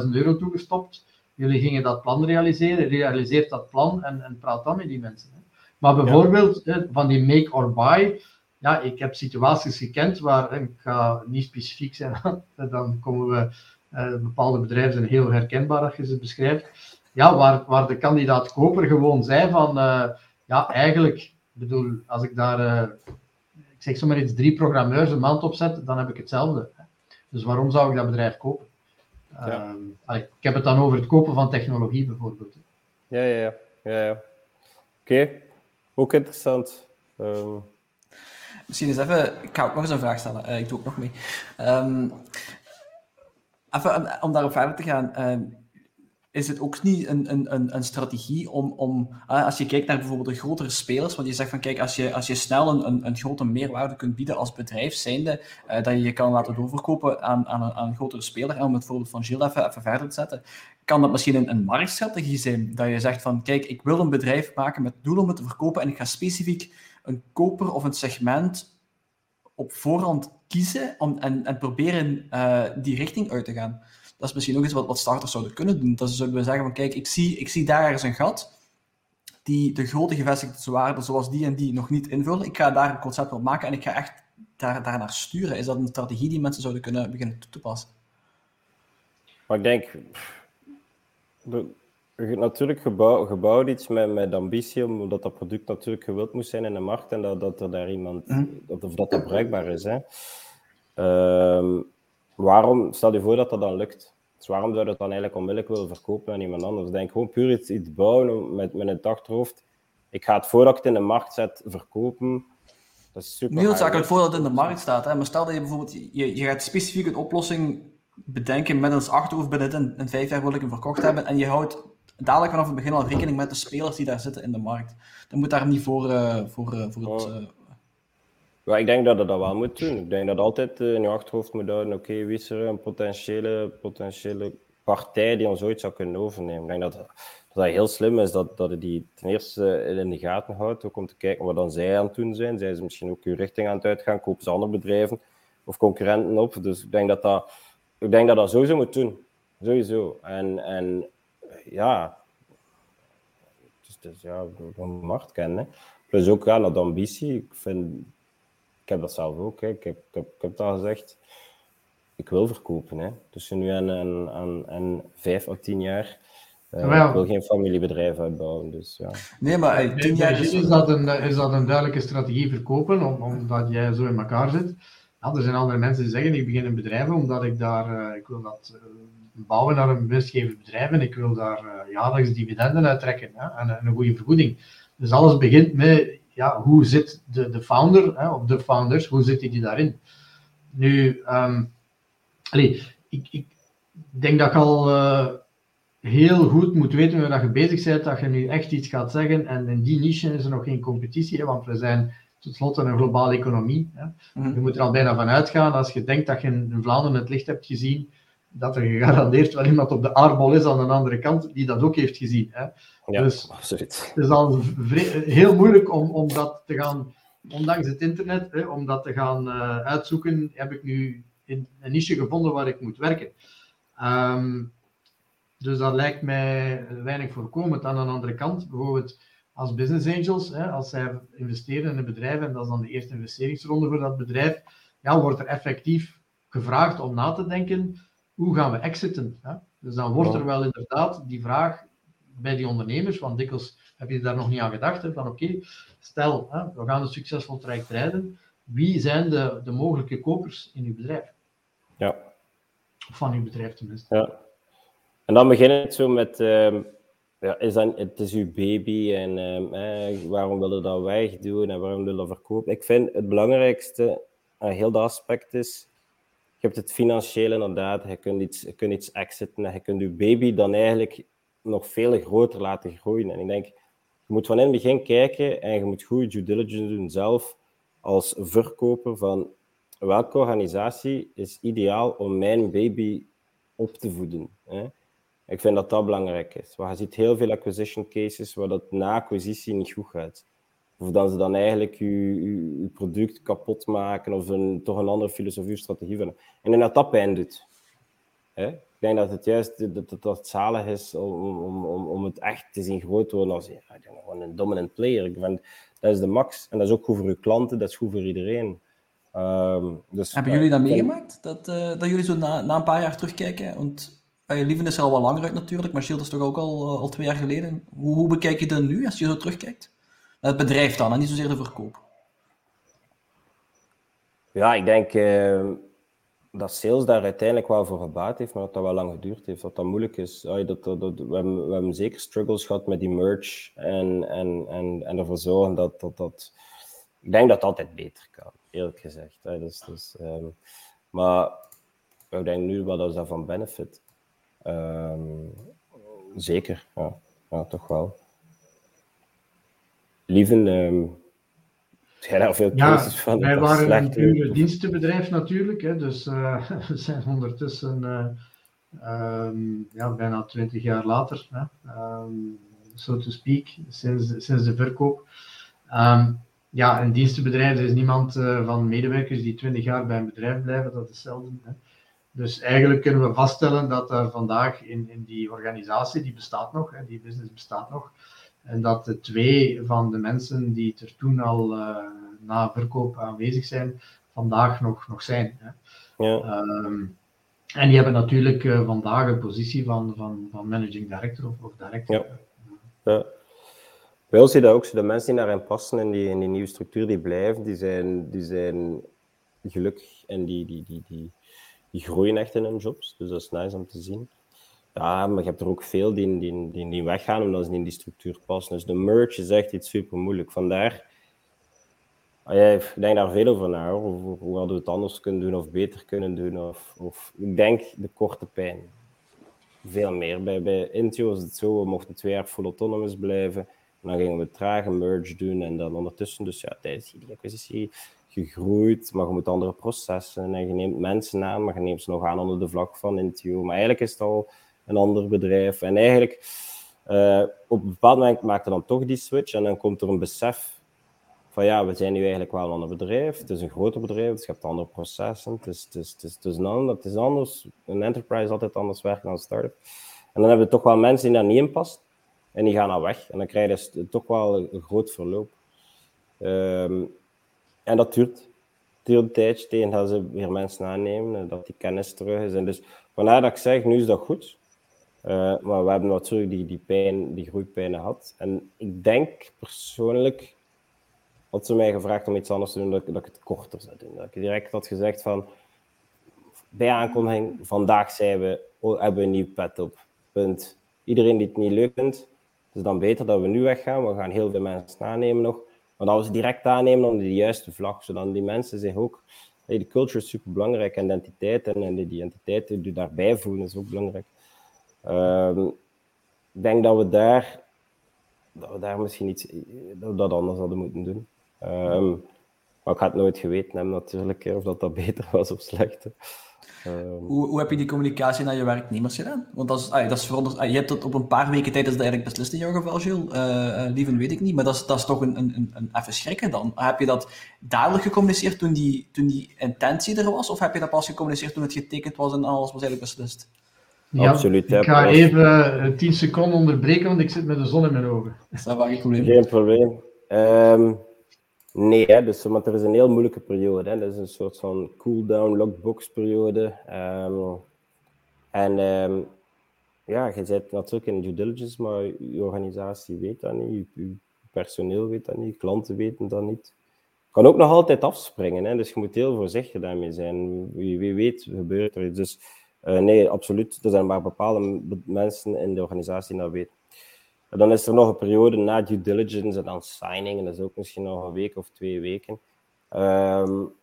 500.000 euro toegestopt jullie gingen dat plan realiseren, realiseert dat plan en, en praat dan met die mensen. Hè. Maar bijvoorbeeld ja. van die make or buy, ja, ik heb situaties gekend waar, ik ga niet specifiek zijn, (laughs) dan komen we, bepaalde bedrijven zijn heel herkenbaar als je ze beschrijft, ja, waar, waar de kandidaat koper gewoon zei van, uh, ja, eigenlijk, bedoel, als ik daar, uh, ik zeg zomaar iets, drie programmeurs een maand opzet, dan heb ik hetzelfde. Dus waarom zou ik dat bedrijf kopen? Ja. Uh, ik heb het dan over het kopen van technologie bijvoorbeeld. Ja, ja, ja. ja, ja. Oké, okay. ook interessant. Um... Misschien eens even, ik ga ook nog eens een vraag stellen. Uh, ik doe ook nog mee. Um, even om daarop verder te gaan. Uh, is het ook niet een, een, een, strategie om, om als je kijkt naar bijvoorbeeld de grotere spelers, want je zegt van kijk, als je, als je snel een, een, een grote meerwaarde kunt bieden als bedrijf, zijnde uh, dat je je kan laten doorverkopen aan, aan, een, aan een grotere speler, en om het voorbeeld van Gilles even, verder te zetten, kan dat misschien een, een marktstrategie zijn, dat je zegt van kijk, ik wil een bedrijf maken met doel om het te verkopen en ik ga specifiek een koper of een segment op voorhand kiezen om, en, en proberen uh, die richting uit te gaan dat is misschien ook iets wat, wat starters zouden kunnen doen. Dat ze zouden zeggen van, kijk, ik zie, ik zie daar ergens een gat die de grote gevestigde waarden zoals die en die nog niet invullen. Ik ga daar een concept op maken en ik ga echt daar, daar naar sturen. Is dat een strategie die mensen zouden kunnen beginnen toe te passen? Maar ik denk, natuurlijk gebouw, gebouwd iets met, met ambitie, omdat dat product natuurlijk gewild moet zijn in de markt en dat, dat er daar iemand, mm. dat, of dat dat bereikbaar is. Hè. Uh, waarom, stel je voor dat dat dan lukt. Dus waarom zou je dat dan eigenlijk onmiddellijk willen verkopen aan iemand anders? Denk gewoon puur iets, iets bouwen met, met het achterhoofd. Ik ga het voordat ik het in de markt zet verkopen. Dat is super. Niet noodzakelijk voordat het in de markt staat. Hè? Maar stel dat je bijvoorbeeld, je, je gaat specifiek een oplossing bedenken met een achterhoofd binnen in, in vijf jaar wil ik hem verkocht hebben. En je houdt dadelijk vanaf het begin al rekening met de spelers die daar zitten in de markt. Dan moet daar niet voor, uh, voor, uh, voor het. Uh, ja, ik denk dat dat wel moet doen. Ik denk dat altijd in je achterhoofd moet houden, oké, okay, wie is er een potentiële, potentiële partij die ons ooit zou kunnen overnemen. Ik denk dat, dat dat heel slim is dat, dat je die ten eerste in de gaten houdt, ook om te kijken wat dan zij aan het doen zijn. Zijn ze misschien ook uw richting aan het uitgaan, kopen ze andere bedrijven of concurrenten op. Dus ik denk dat dat, ik denk dat, dat sowieso moet doen. Sowieso. En, en ja, dus, dus ja, de markt kennen. Plus ook ja, dat ambitie. Ik vind ik heb dat zelf ook. Hè. Ik, heb, ik, heb, ik heb dat gezegd. Ik wil verkopen. Hè. Tussen nu en, en, en, en vijf of tien jaar. Uh, ik wil geen familiebedrijf uitbouwen. Dus, ja. Nee, maar hey, tien jaar is... is, dat een, is dat een duidelijke strategie verkopen, om, omdat jij zo in elkaar zit? Ja, er zijn andere mensen die zeggen, ik begin een bedrijf omdat ik daar, uh, ik wil dat uh, bouwen naar een winstgevend bedrijf en ik wil daar uh, jaarlijks dividenden uittrekken hè, en, en, een goede vergoeding. Dus alles begint met ja, hoe zit de, de founder, hè, of de founders, hoe zitten die daarin? Nu, um, ik, ik, denk dat je al uh, heel goed moet weten waar je bezig bent, dat je nu echt iets gaat zeggen. En in die niche is er nog geen competitie, hè, want we zijn tenslotte een globale economie. Hè. Mm Je moet er al bijna van uitgaan, als je denkt dat je in Vlaanderen het licht hebt gezien, dat er gegarandeerd wel iemand op de aardbol is aan de andere kant die dat ook heeft gezien. Hè. Ja, dus absoluut. Het is al heel moeilijk om, om dat te gaan, ondanks het internet, hè, om dat te gaan uh, uitzoeken. Heb ik nu in een niche gevonden waar ik moet werken. Um, dus dat lijkt mij weinig voorkomend. Aan de andere kant, bijvoorbeeld als business angels, hè, als zij investeren in een bedrijf en dat is dan de eerste investeringsronde voor dat bedrijf, ja, wordt er effectief gevraagd om na te denken hoe gaan we exiten? Hè? Dus dan wordt er wel inderdaad die vraag bij die ondernemers, want dikwijls heb je daar nog niet aan gedacht, hè, van oké, stel, hè, we gaan een succesvol traject rijden, wie zijn de, de mogelijke kopers in uw bedrijf? Ja. Of van uw bedrijf tenminste. Ja. En dan begin het zo met, uh, ja, is dan, het is uw baby en uh, waarom wil je dat wegdoen en waarom wil je dat verkopen? Ik vind het belangrijkste aan heel dat aspect is, je hebt het financiële inderdaad, je kunt iets, je iets exiten en je kunt je baby dan eigenlijk nog veel groter laten groeien. En ik denk, je moet van in het begin kijken en je moet goed due diligence doen zelf als verkoper van welke organisatie is ideaal om mijn baby op te voeden. Hè? Ik vind dat dat belangrijk is. Want je ziet heel veel acquisition cases waar dat na acquisitie niet goed gaat. Of dat ze dan eigenlijk je, product kapot maken of een, toch een andere filosofie of strategie vinden. En dat dat pijn doet. Hè? Ik denk dat het juist dat, dat, dat zalig is om, om, om, om het echt te zien groot worden als ja, gewoon een dominant player. Ik vind, dat is de max. En dat is ook goed voor uw klanten, dat is goed voor iedereen. Um, dus, Hebben jullie dat meegemaakt? Dat, uh, dat jullie zo na, na een paar jaar terugkijken? Want uh, je lieven is er al wel langer uit natuurlijk, maar Shield is toch ook al, uh, al twee jaar geleden. Hoe, hoe bekijk je dat nu als je zo terugkijkt? Het bedrijf dan, en niet zozeer de verkoop. Ja, ik denk uh, dat sales daar uiteindelijk wel voor gebaat heeft, maar dat dat wel lang geduurd heeft, dat dat moeilijk is. Ja, dat, dat, dat, we, hebben, we hebben zeker struggles gehad met die merch en, en, en, en ervoor zorgen dat, dat dat... Ik denk dat het altijd beter kan, eerlijk gezegd. Hè. Dus, dus, um, maar ik denk nu wel dat dat van benefit. Um, zeker, ja, toch wel. Lieven, um, jij daar veel keuzes van? Wij waren een pure dienstenbedrijf natuurlijk, hè, dus uh, (laughs) we zijn ondertussen uh, um, ja, bijna twintig jaar later, hè, um, so to speak, sinds, sinds de verkoop. Ja, een dienstenbedrijf, er is niemand uh, van medewerkers die twintig jaar bij een bedrijf blijven, dat is zelden. Hè. Dus eigenlijk kunnen we vaststellen dat er vandaag in, in die organisatie, die bestaat nog, hè, die business bestaat nog, en dat de twee van de mensen die er toen al uh, na verkoop aanwezig zijn, vandaag nog, nog zijn. Hè. Ja. Um, en die hebben natuurlijk uh, vandaag een positie van, van, van managing director of, of director. Ja. ja. Ons zie je dat ook, de mensen die daarin passen in die, in die nieuwe structuur, die blijven, die zijn, die zijn gelukkig en die, die, die, die, die groeien echt in hun jobs. Dus dat is nice om te zien. Ja, maar je hebt er ook veel die, die, die, die weggaan omdat ze niet in die structuur passen. Dus de merge is echt iets super moeilijk. Vandaar, ah, ik denk daar veel over na, Hoe, hadden we het anders kunnen doen of beter kunnen doen. Of, of, ik denk de korte pijn. Veel meer. Bij, bij Intio was het zo, we mochten twee jaar full autonomous blijven. En dan gingen we trage merge doen en dan ondertussen, dus ja, tijdens die acquisitie gegroeid, maar je moet andere processen en je neemt mensen aan, maar je neemt ze nog aan onder de vlag van Intio. Maar eigenlijk is het al een ander bedrijf. En eigenlijk, uh, op een bepaald moment maakte dan toch die switch en dan komt er een besef van ja, we zijn nu eigenlijk wel een ander bedrijf. Het is een groter bedrijf, dus je hebt andere processen. Het is, het is, het is, het is, het is anders. Een enterprise is altijd anders werken dan een start-up. En dan hebben we toch wel mensen die daar niet in passen. En die gaan dan weg. En dan krijg je dus toch wel een groot verloop. Um, en dat duurt. Duurt een tijdje tegen dat ze weer mensen aannemen, dat die kennis terug is. En dus vandaar dat ik zeg, nu is dat goed. Uh, maar we hebben natuurlijk die, die pijn, die groeipijn gehad. En ik denk persoonlijk, had ze mij gevraagd om iets anders te doen, dat, dat ik het korter zou doen. Dat ik direct had gezegd van, bij aankondiging, vandaag zijn we, oh, hebben we een nieuw pet op. Punt. Iedereen die het niet leuk vindt, is dan beter dat we nu weggaan. We gaan heel veel mensen aannemen nog. Maar dat we ze direct aannemen onder de juiste vlag, zodat die mensen zich ook... De culture is super belangrijk, en identiteit en, die identiteit die daarbij voelen is ook belangrijk. Um, ik denk dat we daar, dat we daar misschien iets dat dat anders hadden moeten doen. Um, maar ik had nooit geweten hebben natuurlijk, of dat dat (laughs) beter was of slechter. Um, hoe, hoe heb je die communicatie naar je werknemers gedaan? Want dat is, dat is veronder, je hebt het op een paar weken tijd, is dat eigenlijk beslist in jouw geval, Jules. Uh, uh, weet ik niet, maar dat is, dat is toch een, een, een even schrikken dan. Heb je dat dadelijk gecommuniceerd toen die, toen die intentie er was? Of heb je dat pas gecommuniceerd toen het getekend was en alles was eigenlijk beslist? Ja, Absoluut. Ik ga even 10 seconden onderbreken, want ik zit met de zon in mijn ogen. Dat is geen probleem. Geen probleem. Um, Nee, hè, dus, want er is een heel moeilijke periode. Hè. Dat is een soort van cool-down, lockbox periode. Um, en um, ja, je zit natuurlijk in due diligence, maar je organisatie weet dat niet, je, personeel weet dat niet, klanten weten dat niet. Kan ook nog altijd afspringen, hè, dus je moet heel voorzichtig daarmee zijn. Wie, wie weet gebeurt er iets. Dus uh, nee, absoluut. Er zijn maar bepaalde mensen in de organisatie die dat weten. En dan is er nog een periode na due diligence en dan signing. En dat is ook misschien nog een week of twee weken. Um,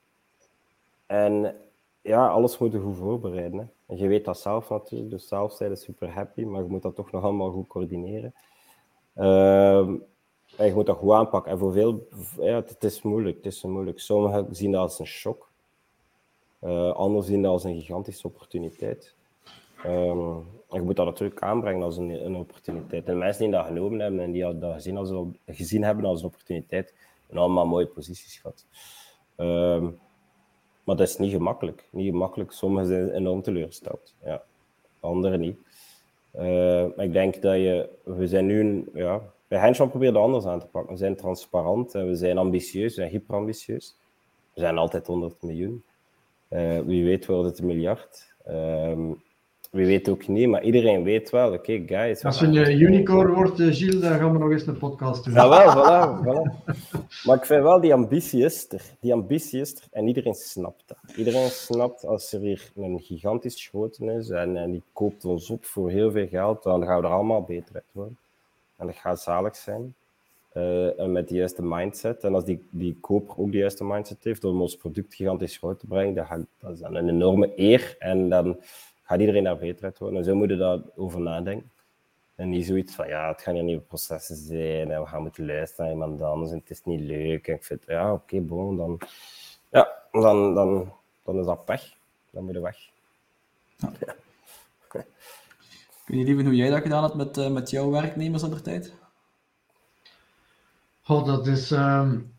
en ja, alles moet je goed voorbereiden. Hè. En je weet dat zelf natuurlijk. Dus zelf zijn je super happy, maar je moet dat toch nog allemaal goed coördineren. Um, en je moet dat goed aanpakken. En voor veel, ja, het, is moeilijk. Het is moeilijk. Sommigen zien dat als een shock. Uh, anderen zien dat als een gigantische opportuniteit. Um, je moet dat natuurlijk aanbrengen als een, een opportuniteit. En mensen die dat genomen hebben en die dat gezien, als hebben als een opportuniteit, hebben allemaal mooie posities gehad. Um, maar dat is niet gemakkelijk. Niet gemakkelijk. Sommigen zijn enorm teleurgesteld. Ja. Anderen niet. Uh, ik denk dat je... We zijn nu... Ja, bij Henschman proberen we anders aan te pakken. We zijn transparant en we zijn ambitieus. We zijn hyperambitieus. We zijn altijd 100 miljoen. Uh, wie weet wordt het een miljard. Um, wie weet ook niet, maar iedereen weet wel, oké, okay, guys. Als je een unicorn wordt, uh, Gilles, dan gaan we nog eens een podcast doen. Ja, wel, voilà, voilà. Maar ik vind wel, die ambitie is er. Die ambitie is er en iedereen snapt dat. Iedereen snapt, als er hier een gigantisch schoten is en, en die koopt ons op voor heel veel geld, dan gaan we er allemaal beter uit worden. En dat gaat zalig zijn. Uh, en met de juiste mindset. En als die, die koper ook de juiste mindset heeft om ons product gigantisch groot te brengen, dat, gaat, dat is dan een enorme eer. En dan gaat iedereen daar beter uit worden. En zo moeten we daarover nadenken. En niet zoiets van, ja, het gaan hier nieuwe processen zijn en we gaan moeten luisteren naar iemand anders en het is niet leuk. En ik vind, ja, oké, bon, dan, ja, dan, dan, dan is dat pech. Dan moet je weg. Ja. (laughs) Kun je liever hoe jij dat gedaan hebt met, uh, met jouw werknemers aan de tijd? Oh, dat is... Um,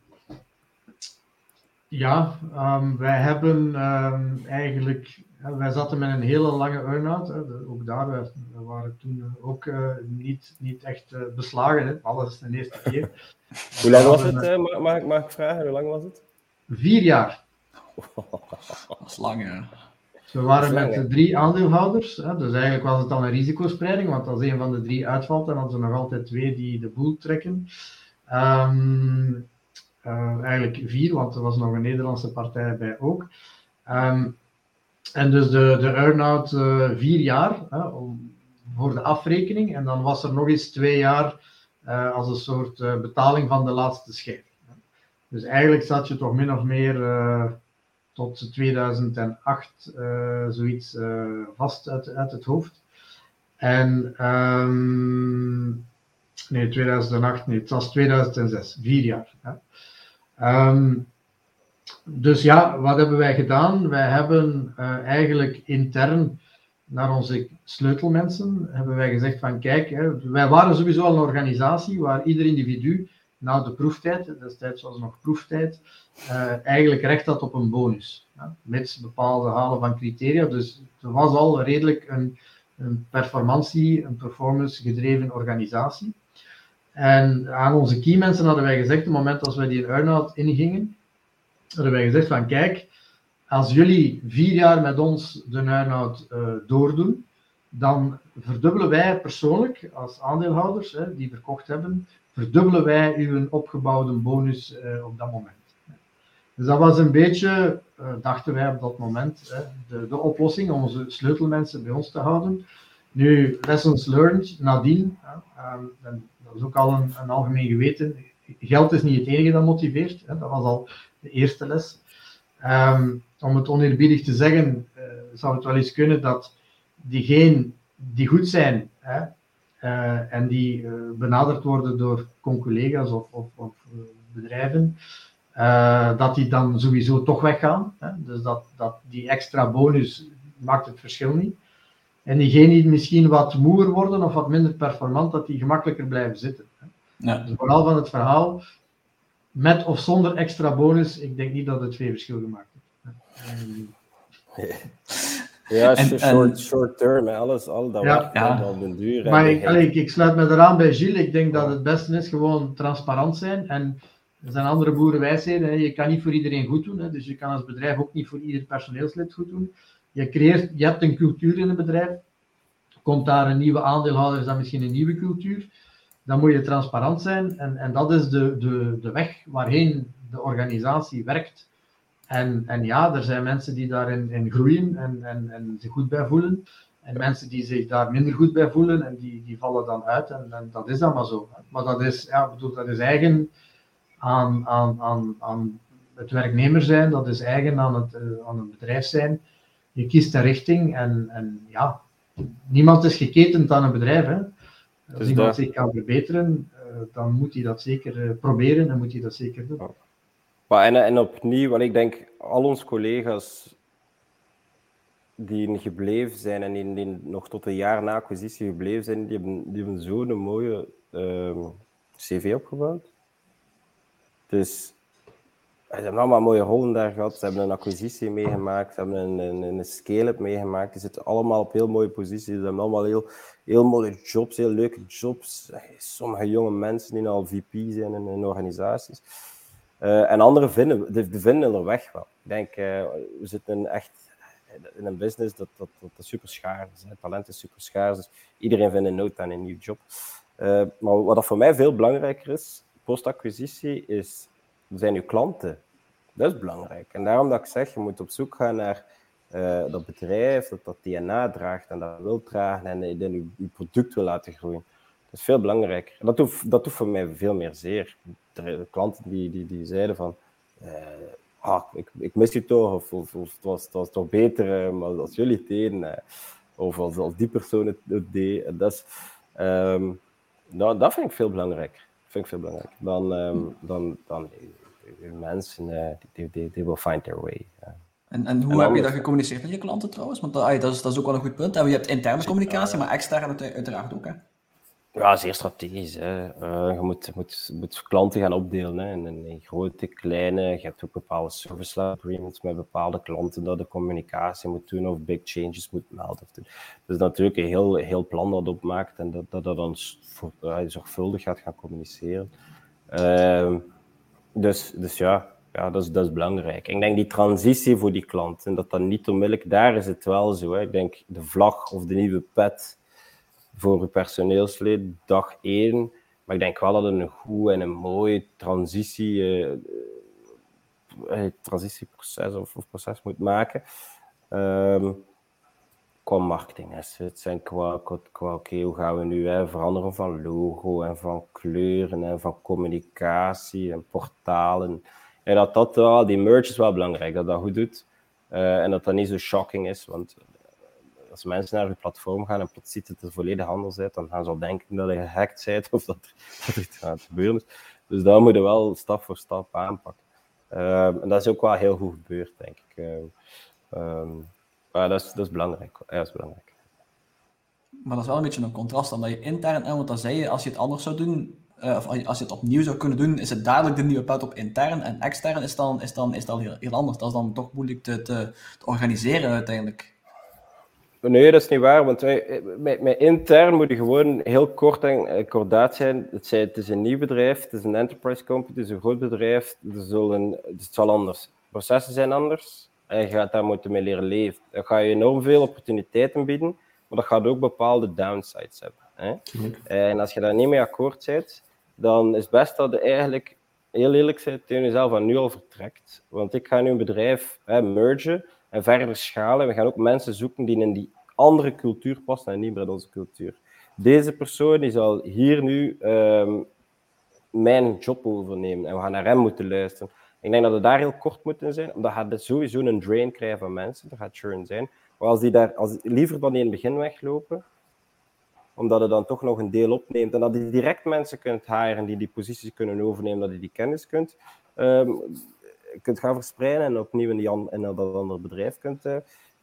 ja, um, wij hebben um, eigenlijk wij zaten met een hele lange earn-out. Ook daar we, we waren toen ook uh, niet, niet echt uh, beslagen. Hè. Alles is de eerste keer. Hoe lang was het? Uh, mag, mag ik vragen? Hoe lang was het? Vier jaar. (laughs) Dat is lang, ja. Dus we waren met drie aandeelhouders. Hè. Dus eigenlijk was het dan een risicospreiding. Want als een van de drie uitvalt, dan hadden ze nog altijd twee die de boel trekken. Um, eigenlijk vier, want er was nog een Nederlandse partij bij ook. Um, en dus de, de earn-out uh, vier jaar om, voor de afrekening. En dan was er nog eens twee jaar uh, als een soort betaling van de laatste schijf. Dus eigenlijk zat je toch min of meer tot 2008 zoiets vast uit, uit het hoofd. En um, nee, 2008, nee, het was 2006, vier jaar. Hè. Um, dus ja, wat hebben wij gedaan? Wij hebben uh, eigenlijk intern naar onze sleutelmensen hebben wij gezegd van kijk, hè, wij waren sowieso al een organisatie waar ieder individu na de proeftijd, destijds was nog proeftijd, uh, eigenlijk recht had op een bonus. Ja, mits bepaalde halen van criteria. Dus het was al redelijk een, een performantie, een performance gedreven organisatie. En aan onze key mensen hadden wij gezegd, op het moment als wij die earn-out ingingen, hadden wij gezegd van kijk, als jullie vier jaar met ons de earn-out uh, doordoen, dan verdubbelen wij persoonlijk als aandeelhouders hè, die verkocht hebben, verdubbelen wij uw opgebouwde bonus uh, op dat moment. Dus dat was een beetje, uh, dachten wij op dat moment, hè, de, de, oplossing om onze sleutelmensen bij ons te houden. Nu, lessons learned nadien, um, dat is ook al een, een, algemeen geweten, geld is niet het enige dat motiveert. Hè, dat was al de eerste les. Um, om het oneerbiedig te zeggen, uh, zou het wel eens kunnen dat diegenen die goed zijn hè, uh, en die uh, benaderd worden door collega's of, of, of bedrijven, dat die dan sowieso toch weggaan. Hè. Dus dat, dat die extra bonus maakt het verschil niet. En diegenen die misschien wat moer worden of wat minder performant, dat die gemakkelijker blijven zitten. Ja. Dus vooral van het verhaal, met of zonder extra bonus, ik denk niet dat het veel verschil gemaakt heeft. Ja, en, short, short term, alles, al dat ja, ja. al den duur. Maar ik, ik, ik, sluit me eraan bij Gilles. Ik denk dat het beste is gewoon transparant zijn. En er zijn andere boerenwijsheden. Je kan niet voor iedereen goed doen. Hè. Dus je kan als bedrijf ook niet voor ieder personeelslid goed doen. Je, creëert, je hebt een cultuur in een bedrijf. Komt daar een nieuwe aandeelhouder, is dat misschien een nieuwe cultuur dan moet je transparant zijn. En, en dat is de, de, de weg waarheen de organisatie werkt. En, en ja, er zijn mensen die daarin in groeien en, en, en zich goed bij voelen. En mensen die zich daar minder goed bij voelen en die, die vallen dan uit. En, en dat is dan maar zo. Maar dat is, ja, bedoel, dat is eigen aan, aan, aan, aan het werknemer zijn, dat is eigen aan het, uh, aan het bedrijf zijn. Je kiest een richting en, en ja, niemand is geketend aan een bedrijf. Hè. Als dus iemand dat... zich kan verbeteren, uh, dan moet hij dat zeker uh, proberen en moet hij dat zeker doen. Maar en, en opnieuw, want ik denk, al onze collega's die gebleven zijn en die, die, nog tot een jaar na acquisitie gebleven zijn, die hebben, die hebben zo'n mooie uh, cv opgebouwd. Dus ze hebben allemaal mooie rollen gehad. Ze hebben een acquisitie meegemaakt. Ze hebben een, een, een scale-up meegemaakt. Die zitten allemaal op heel mooie posities. Ze hebben allemaal heel, heel mooie jobs, heel leuke jobs. Sommige jonge mensen die al VP zijn in, organisaties. Uh, en anderen vinden, de, de vinden er weg wel. Ik denk, uh, we zitten echt in een business dat, dat, dat, super schaars is. Talent is super schaars. Dus iedereen vindt een nood aan een nieuw job. Uh, maar wat voor mij veel belangrijker is, post-acquisitie, is zijn uw klanten. Dat is belangrijk. En daarom dat ik zeg, je moet op zoek gaan naar uh, dat bedrijf dat dat DNA draagt en dat wil dragen en je, je product wil laten groeien. Dat is veel belangrijker. Dat doet, dat doet voor mij veel meer zeer. De klanten die, die, die zeiden van, uh, ah, ik, ik mis je toch, of, of, het, was, het was toch beter uh, als jullie het deden, of als, als die persoon het, deed. Dat is, Ehm, nou, dat vind ik veel belangrijker. Vind ik veel belangrijker dan, um, dan, dan mensen, uh, they, they, they, will find their way. En, en hoe heb je dat gecommuniceerd met je klanten trouwens? Want dat, dat, is, dat is ook wel een goed punt. Je hebt interne communicatie, maar externe uiteraard ook. Hè? Ja, zeer strategisch. Hè. Uh, je moet, moet, moet klanten gaan opdelen hè. In, in, grote, kleine. Je hebt ook bepaalde service agreements met bepaalde klanten dat de communicatie moet doen of big changes moet melden. Dus natuurlijk een heel, heel plan dat opmaakt en dat dat, dat dan voor, uh, zorgvuldig gaat gaan communiceren. Uh, dus, dus ja, ja dat, is, dat is belangrijk. Ik denk die transitie voor die klanten, dat dat niet onmiddellijk, daar is het wel zo. Hè. Ik denk de vlag of de nieuwe pet voor uw personeelslid, dag één. Maar ik denk wel dat het een goed en een mooie transitie, uh, uh, transitieproces of, proces moet maken. Um, qua marketing assets en qua, qua, qua oké, hoe gaan we nu veranderen van logo en van kleuren en van communicatie en portalen. En dat dat wel, die merch is wel belangrijk, dat dat goed doet. Uh, en dat dat niet zo shocking is, want als mensen naar je platform gaan en plots ziet het er volledig anders uit, dan gaan ze al denken dat je gehackt bent (laughs) of dat er, dat er iets aan het gebeuren is. Dus daar moet je wel stap voor stap aanpakken. En dat is ook wel heel goed gebeurd, denk ik. Um, maar dat is, dat is belangrijk. Ja, dat is belangrijk. Maar dat is wel een beetje een contrast, omdat je intern, want dan zei je, als je het anders zou doen, uh, of als je het opnieuw zou kunnen doen, is het dadelijk de nieuwe pad op intern en extern is dan, is dan, is dan heel, heel anders. Dat is dan toch moeilijk te, te, te organiseren uiteindelijk. Nee, dat is niet waar, want wij, met, met, intern moet je gewoon heel kort en kordaat zijn. Het, het is een nieuw bedrijf, het is een enterprise company, het is een groot bedrijf, het, zullen, het zal anders. Processen zijn anders en je gaat daar moeten mee leren leven. Dan ga je enorm veel opportuniteiten bieden, maar dat gaat ook bepaalde downsides hebben. Hè? En als je daar niet mee akkoord bent, dan is het best dat je eigenlijk heel eerlijk bent tegen jezelf en nu al vertrekt. Want ik ga nu een bedrijf hè, mergen en verder schalen. We gaan ook mensen zoeken die in die andere cultuur passen en niet meer in onze cultuur. Deze persoon die zal hier nu um, mijn job overnemen en we gaan naar hem moeten luisteren. Ik denk dat we daar heel kort moeten zijn, omdat je sowieso een drain krijgt van mensen. Dat gaat churn zijn. Maar als die daar, als, liever dan die in het begin weglopen, omdat je dan toch nog een deel opneemt en dat je direct mensen kunt hiren die die posities kunnen overnemen, dat je die kennis kunt, um, kunt gaan verspreiden en opnieuw in, die an, dat andere bedrijf kunt, uh,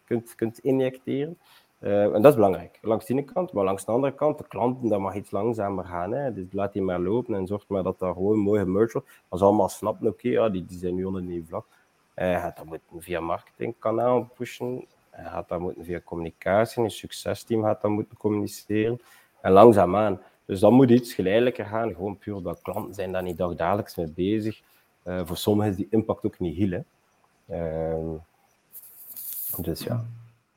kunt, kunt injecteren. Uh, en dat is belangrijk, langs die kant. Maar langs de andere kant, de klanten, dat mag iets langzamer gaan. Hè. Dus laat die maar lopen en zorg maar dat daar gewoon mooi gemerged wordt. Als allemaal snappen, oké, ja, die, die zijn nu onder die vlak. Gaat dat moeten via marketingkanaal pushen. Hij gaat dat moeten via communicatie. Een succesteam gaat dat moeten communiceren. En langzaamaan. Dus dan moet iets geleidelijker gaan. Gewoon puur dat klanten zijn daar niet dagdagelijks mee bezig. Uh, voor sommigen is die impact ook niet heel. Hè. Uh, dus ja.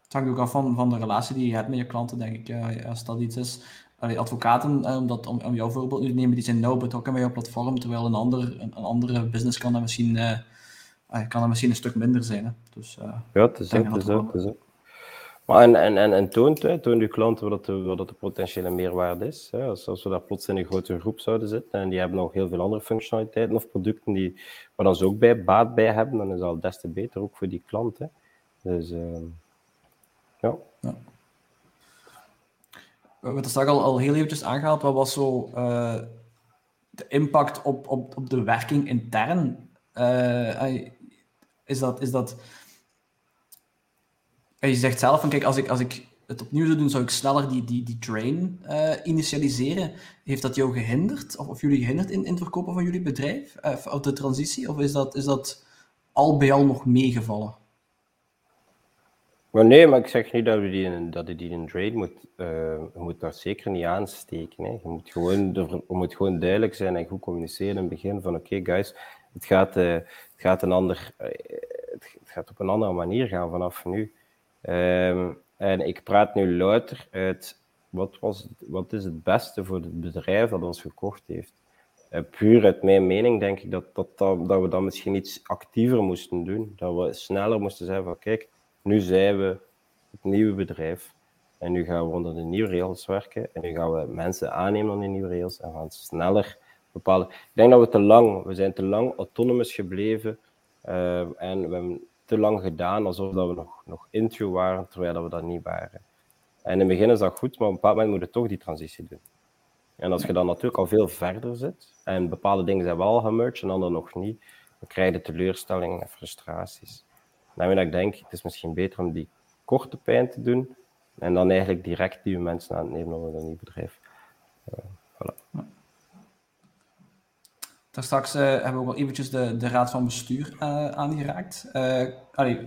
Het hangt ook af van, van de relatie die je hebt met je klanten, denk ik. Ja, als dat iets is. Allee, advocaten, eh, om, dat, om, om jouw voorbeeld nu te nemen, die zijn nauw betrokken bij jouw platform, terwijl een, ander, een, een andere business kan dat misschien, uh, kan dat misschien een stuk minder zijn. Hè. Dus, ja, het is ook, het is. Maar en, en, en, en toont, hè, toont uw klanten wat de, wat de potentiële meerwaarde is. Hè. Als, als we daar plots in een grote groep zouden zitten en die hebben nog heel veel andere functionaliteiten of producten die, waar dan ze ook bij baat bij hebben, dan is dat des te beter, ook voor die klant. Hè. Dus... Uh, ja. We hebben het straks al, al heel eventjes aangehaald. Wat was zo uh, de impact op, op, op de werking intern? Uh, is dat... Is dat je zegt zelf van, kijk, als ik, als ik het opnieuw zou doen, zou ik sneller die, die, die train uh, initialiseren. Heeft dat jou gehinderd, of, of jullie gehinderd in, in het verkopen van jullie bedrijf, of de transitie? Of is dat, is dat al bij al nog meegevallen? Maar nee, maar ik zeg niet dat je die dat je die in trade moet. Uh, je moet daar zeker niet aansteken. Hè. Je, moet gewoon, je moet gewoon duidelijk zijn en goed communiceren in het begin van oké guys, het gaat, uh, het, gaat een ander, uh, het gaat op een andere manier gaan vanaf nu. Um, en ik praat nu louter uit wat, was, wat is het beste voor het bedrijf dat ons gekocht heeft. Puur uit mijn mening denk ik dat, dat, dat, dat we dan misschien iets actiever moesten doen. Dat we sneller moesten zeggen van kijk, nu zijn we het nieuwe bedrijf. En nu gaan we onder de nieuwe rails werken. En nu gaan we mensen aannemen aan die nieuwe rails. En gaan sneller bepalen. Ik denk dat we te lang, we zijn te lang autonomous gebleven. Uh, en we hebben te lang gedaan alsof dat we nog, nog intro waren, terwijl dat we dat niet waren. En in het begin is dat goed, maar op een bepaald moment moet je toch die transitie doen. En als je dan natuurlijk al veel verder zit, en bepaalde dingen zijn wel gemerged en andere nog niet, dan krijg je teleurstellingen en frustraties. Dan dat ik denk, het is misschien beter om die korte pijn te doen, en dan eigenlijk direct nieuwe mensen aan het nemen om een nieuw bedrijf. Uh, voilà. Daar straks uh, hebben we ook al eventjes de, de raad van bestuur uh, aangeraakt. allee,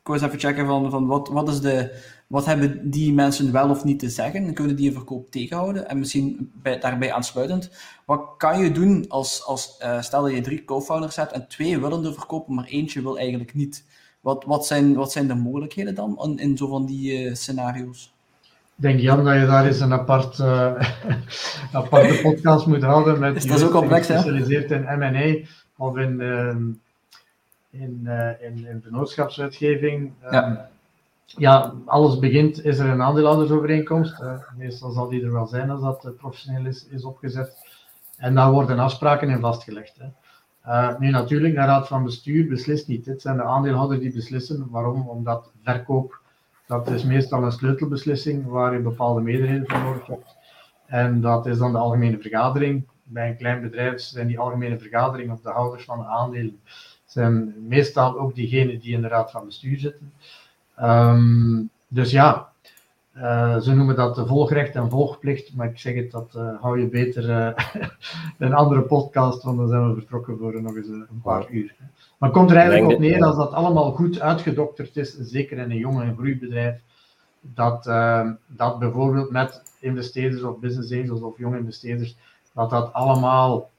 ik wil eens even checken van, van wat, wat, is de, wat hebben die mensen wel of niet te zeggen? Kunnen die een verkoop tegenhouden? En misschien bij, daarbij aansluitend, wat kan je doen als, als stel dat je drie co-founders hebt en twee willen er verkopen, maar eentje wil eigenlijk niet? Wat, wat, zijn, wat zijn de mogelijkheden dan in, in zo van die uh, scenario's? Ik denk Jan dat je daar eens een apart, (laughs) uh, aparte podcast moet houden met is (laughs) dat is ook complex, gespecialiseerd in M&A of in, ehm, in, in, in vennootschapswetgeving. Ja. Ehm, ja, alles begint, is er een aandeelhoudersovereenkomst. Uh, meestal zal die er wel zijn als dat professioneel is, is opgezet. En daar worden afspraken in vastgelegd. Hè. Uh, nu natuurlijk, de raad van bestuur beslist niet. Het zijn de aandeelhouders die beslissen. Waarom? Omdat verkoop, dat is meestal een sleutelbeslissing waar je bepaalde meerderheden voor nodig hebt. En dat is dan de algemene vergadering. Bij een klein bedrijf zijn die algemene vergadering of de houders van de aandelen zijn meestal ook diegenen die in de raad van bestuur zitten. Um, dus ja, uh, ze noemen dat de volgrecht en volgplicht, maar ik zeg het, dat uh, hou je beter uh, (laughs) een andere podcast, want dan zijn we vertrokken voor nog eens een paar uur. Maar komt er eigenlijk op neer, als dat allemaal goed uitgedokterd is, zeker in een jong en groeibedrijf, dat, dat bijvoorbeeld met investeerders of business angels of jonge investeerders, dat dat allemaal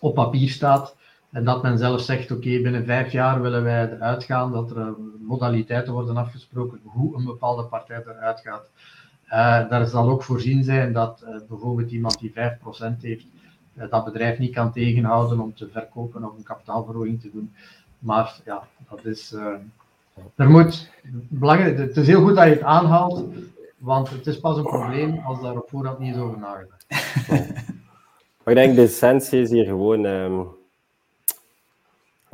op papier staat. En dat men zelf zegt, oké, binnen vijf jaar willen wij eruit gaan, dat er eh, modaliteiten worden afgesproken hoe een bepaalde partij eruit gaat. Uh, daar zal ook voorzien zijn dat uh, bijvoorbeeld iemand die 5% heeft, dat bedrijf niet kan tegenhouden om te verkopen of een kapitaalverhoging te doen. Maar ja, dat is. er moet, belangrijk, het is heel goed dat je het aanhaalt, want het is pas een probleem als daar op voorhand niet is over nagedacht. (laughs) ik denk de essentie is hier gewoon. Um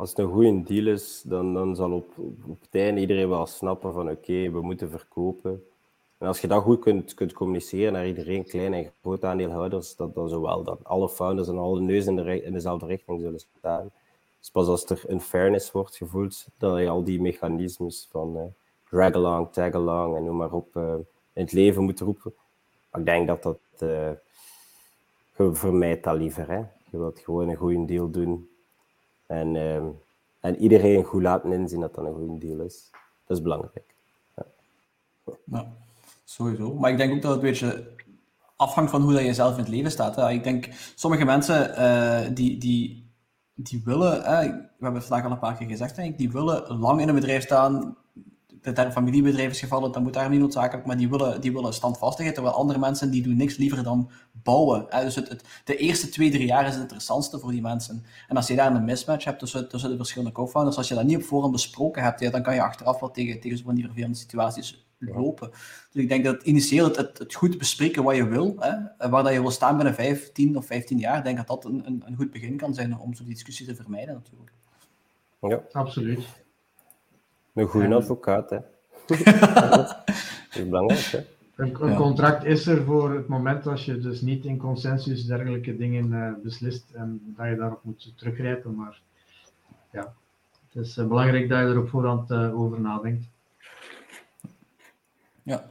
als het een goede deal is, dan, dan zal op, op het einde iedereen wel snappen van oké, we moeten verkopen. En als je dat goed kunt, kunt communiceren naar iedereen, kleine en grote aandeelhouders, dat, dan zowel dat alle founders en alle neus in, in dezelfde richting zullen staan. Dus pas als er een fairness wordt gevoeld, dat je al die mechanismes van uh, drag along, tag along en noem maar op uh, in het leven moet roepen. Ik denk dat dat, uh, je vermijdt dat liever. Hè? Je wilt gewoon een goede deal doen en, uh, en iedereen goed laten inzien dat dat een goede deal is. Dat is belangrijk. Ja. ja. sowieso. Maar ik denk ook dat het een beetje afhangt van hoe dat je zelf in het leven staat. Hè. Ik denk, sommige mensen uh, die, die, die willen, hè, we hebben het vandaag al een paar keer gezegd, denk die willen lang in een bedrijf staan, de derde familiebedrijf is gevallen, dan moet daar niet noodzakelijk, maar die willen, die willen standvastigheid, terwijl andere mensen die doen niks liever dan bouwen. Hè? Dus het, het, de eerste twee, drie jaar is het interessantste voor die mensen. En als je daar een mismatch hebt tussen, tussen de verschillende co-founders, als je dat niet op voorhand besproken hebt, ja, dan kan je achteraf wel tegen, tegen zo'n die vervelende situaties lopen. Dus ik denk dat initieel het, het, het, goed bespreken wat je wil, hè, waar dat je wil staan binnen 5, 10 of 15 jaar, ik denk dat dat een, een, een goed begin kan zijn om zo'n discussie te vermijden natuurlijk. Ja, absoluut. Een goede advocaat, hè. (laughs) dat is belangrijk, hè. Een, een, contract is er voor het moment als je dus niet in consensus dergelijke dingen uh, beslist en dat je daarop moet teruggrijpen. Maar ja, het is uh, belangrijk dat je er op voorhand uh, over nadenkt. Ja.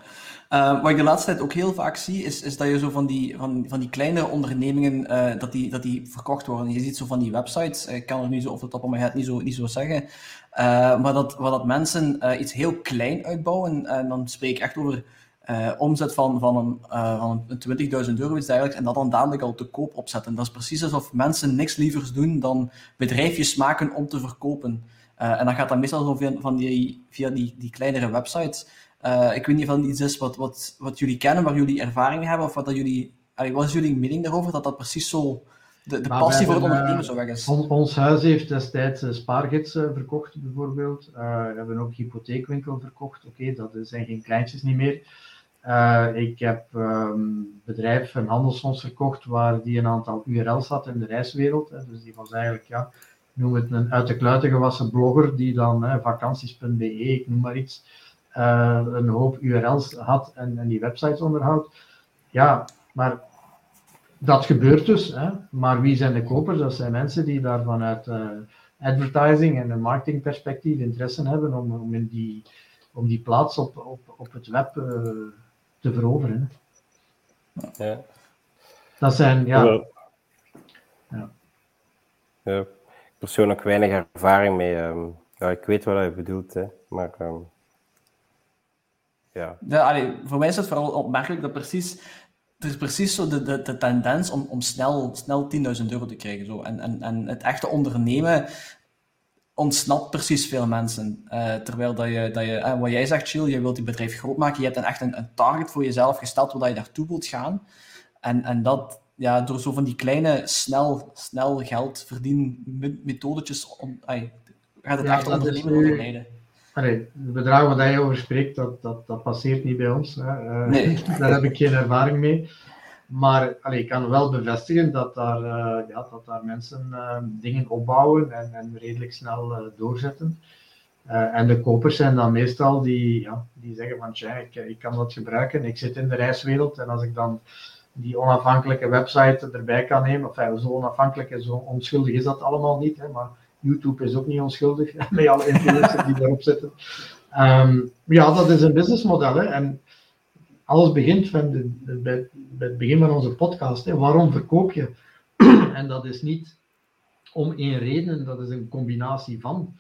Uh, wat ik de laatste tijd ook heel vaak zie, is, is dat je zo van die, van, van die kleine ondernemingen, uh, dat, die, dat die verkocht worden. Je ziet zo van die websites, ik kan er nu zo op de top van mijn head niet zo, niet zo zeggen, uh, maar dat, dat mensen iets heel klein uitbouwen, en dan spreek ik echt over omzet van, van een, van een 20.000 euro, iets dergelijks, en dat dan dadelijk al te koop opzetten. Dat is precies alsof mensen niks lievers doen dan bedrijfjes maken om te verkopen. en dan gaat dat meestal zo via, van die, via die, die kleinere websites. Uh, ik weet niet of dat iets is wat, wat, wat jullie kennen, waar jullie ervaring hebben, of wat, dat jullie, allee, wat is jullie mening daarover, dat dat precies zo de, de passie voor het ondernemen zo weg is? On, ons huis heeft destijds uh, spaargidsen verkocht, bijvoorbeeld. Uh, we hebben ook hypotheekwinkel verkocht. Oké, okay, dat zijn geen kleintjes niet meer. ik heb um, bedrijf, een handelsfonds verkocht, waar die een aantal URL's had in de reiswereld. Hè, dus die was eigenlijk, ja, noem het een uit de kluiten gewassen blogger, die dan vakanties.be, ik noem maar iets een hoop URL's had en, en die websites onderhoudt. Ja, maar dat gebeurt dus. Hè? Maar wie zijn de kopers? Dat zijn mensen die daar vanuit advertising en een marketingperspectief interesse hebben om, om, in die, om die plaats op, op, op het web te veroveren. Ja. Dat zijn, ja. ja. ja. Persoonlijk weinig ervaring mee. Um, ja, ik weet wat je bedoelt, hè. maar um, ja. allee, voor mij is het vooral opmerkelijk dat precies er is precies zo de, de, de tendens om, om snel, snel 10.000 euro te krijgen. Zo. En, en, en het echte ondernemen ontsnapt precies veel mensen. Uh, terwijl dat je, dat je uh, wat jij zegt, Jill, je wilt je bedrijf groot maken. Je hebt een, echt een, een target voor jezelf gesteld waar je naartoe wilt gaan. En, en dat, ja, door zo van die kleine, snel, snel geld verdienen methodetjes, om, ay, gaat het ja, echt ondernemen ondermijnen. Allee, de bedragen waar je over spreekt, dat, dat, dat passeert niet bij ons. Hè. Uh, nee. Daar heb ik geen ervaring mee. Maar allee, ik kan wel bevestigen dat daar, uh, ja, dat daar mensen uh, dingen opbouwen en, en redelijk snel uh, doorzetten. en de kopers zijn dan meestal die, ja, die zeggen van tja, ik, ik kan dat gebruiken, ik zit in de reiswereld en als ik dan die onafhankelijke website erbij kan nemen, enfin, zo onafhankelijk en zo onschuldig is dat allemaal niet, hè, maar YouTube is ook niet onschuldig, (laughs) met alle influencers die daarop zitten. Um, ja, dat is een businessmodel. En alles begint van de, bij, bij, het begin van onze podcast. Hè. Waarom verkoop je? (clears throat) en dat is niet om één reden, dat is een combinatie van.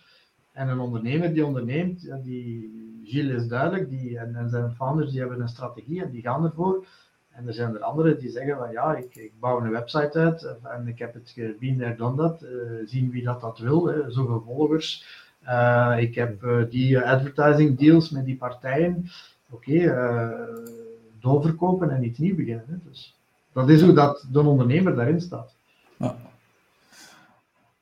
En een ondernemer die onderneemt, die, Gilles is duidelijk, die, en, en zijn founders die hebben een strategie en die gaan ervoor. En er zijn er anderen die zeggen van ja, ik, ik bouw een website uit en ik heb het been there, done. Uh, zien wie dat, dat wil, hè, zoveel volgers. Uh, ik heb uh, die advertising deals met die partijen. Oké, okay, doorverkopen en iets nieuw beginnen. Hè. Dus dat is hoe dat de ondernemer daarin staat. Ja.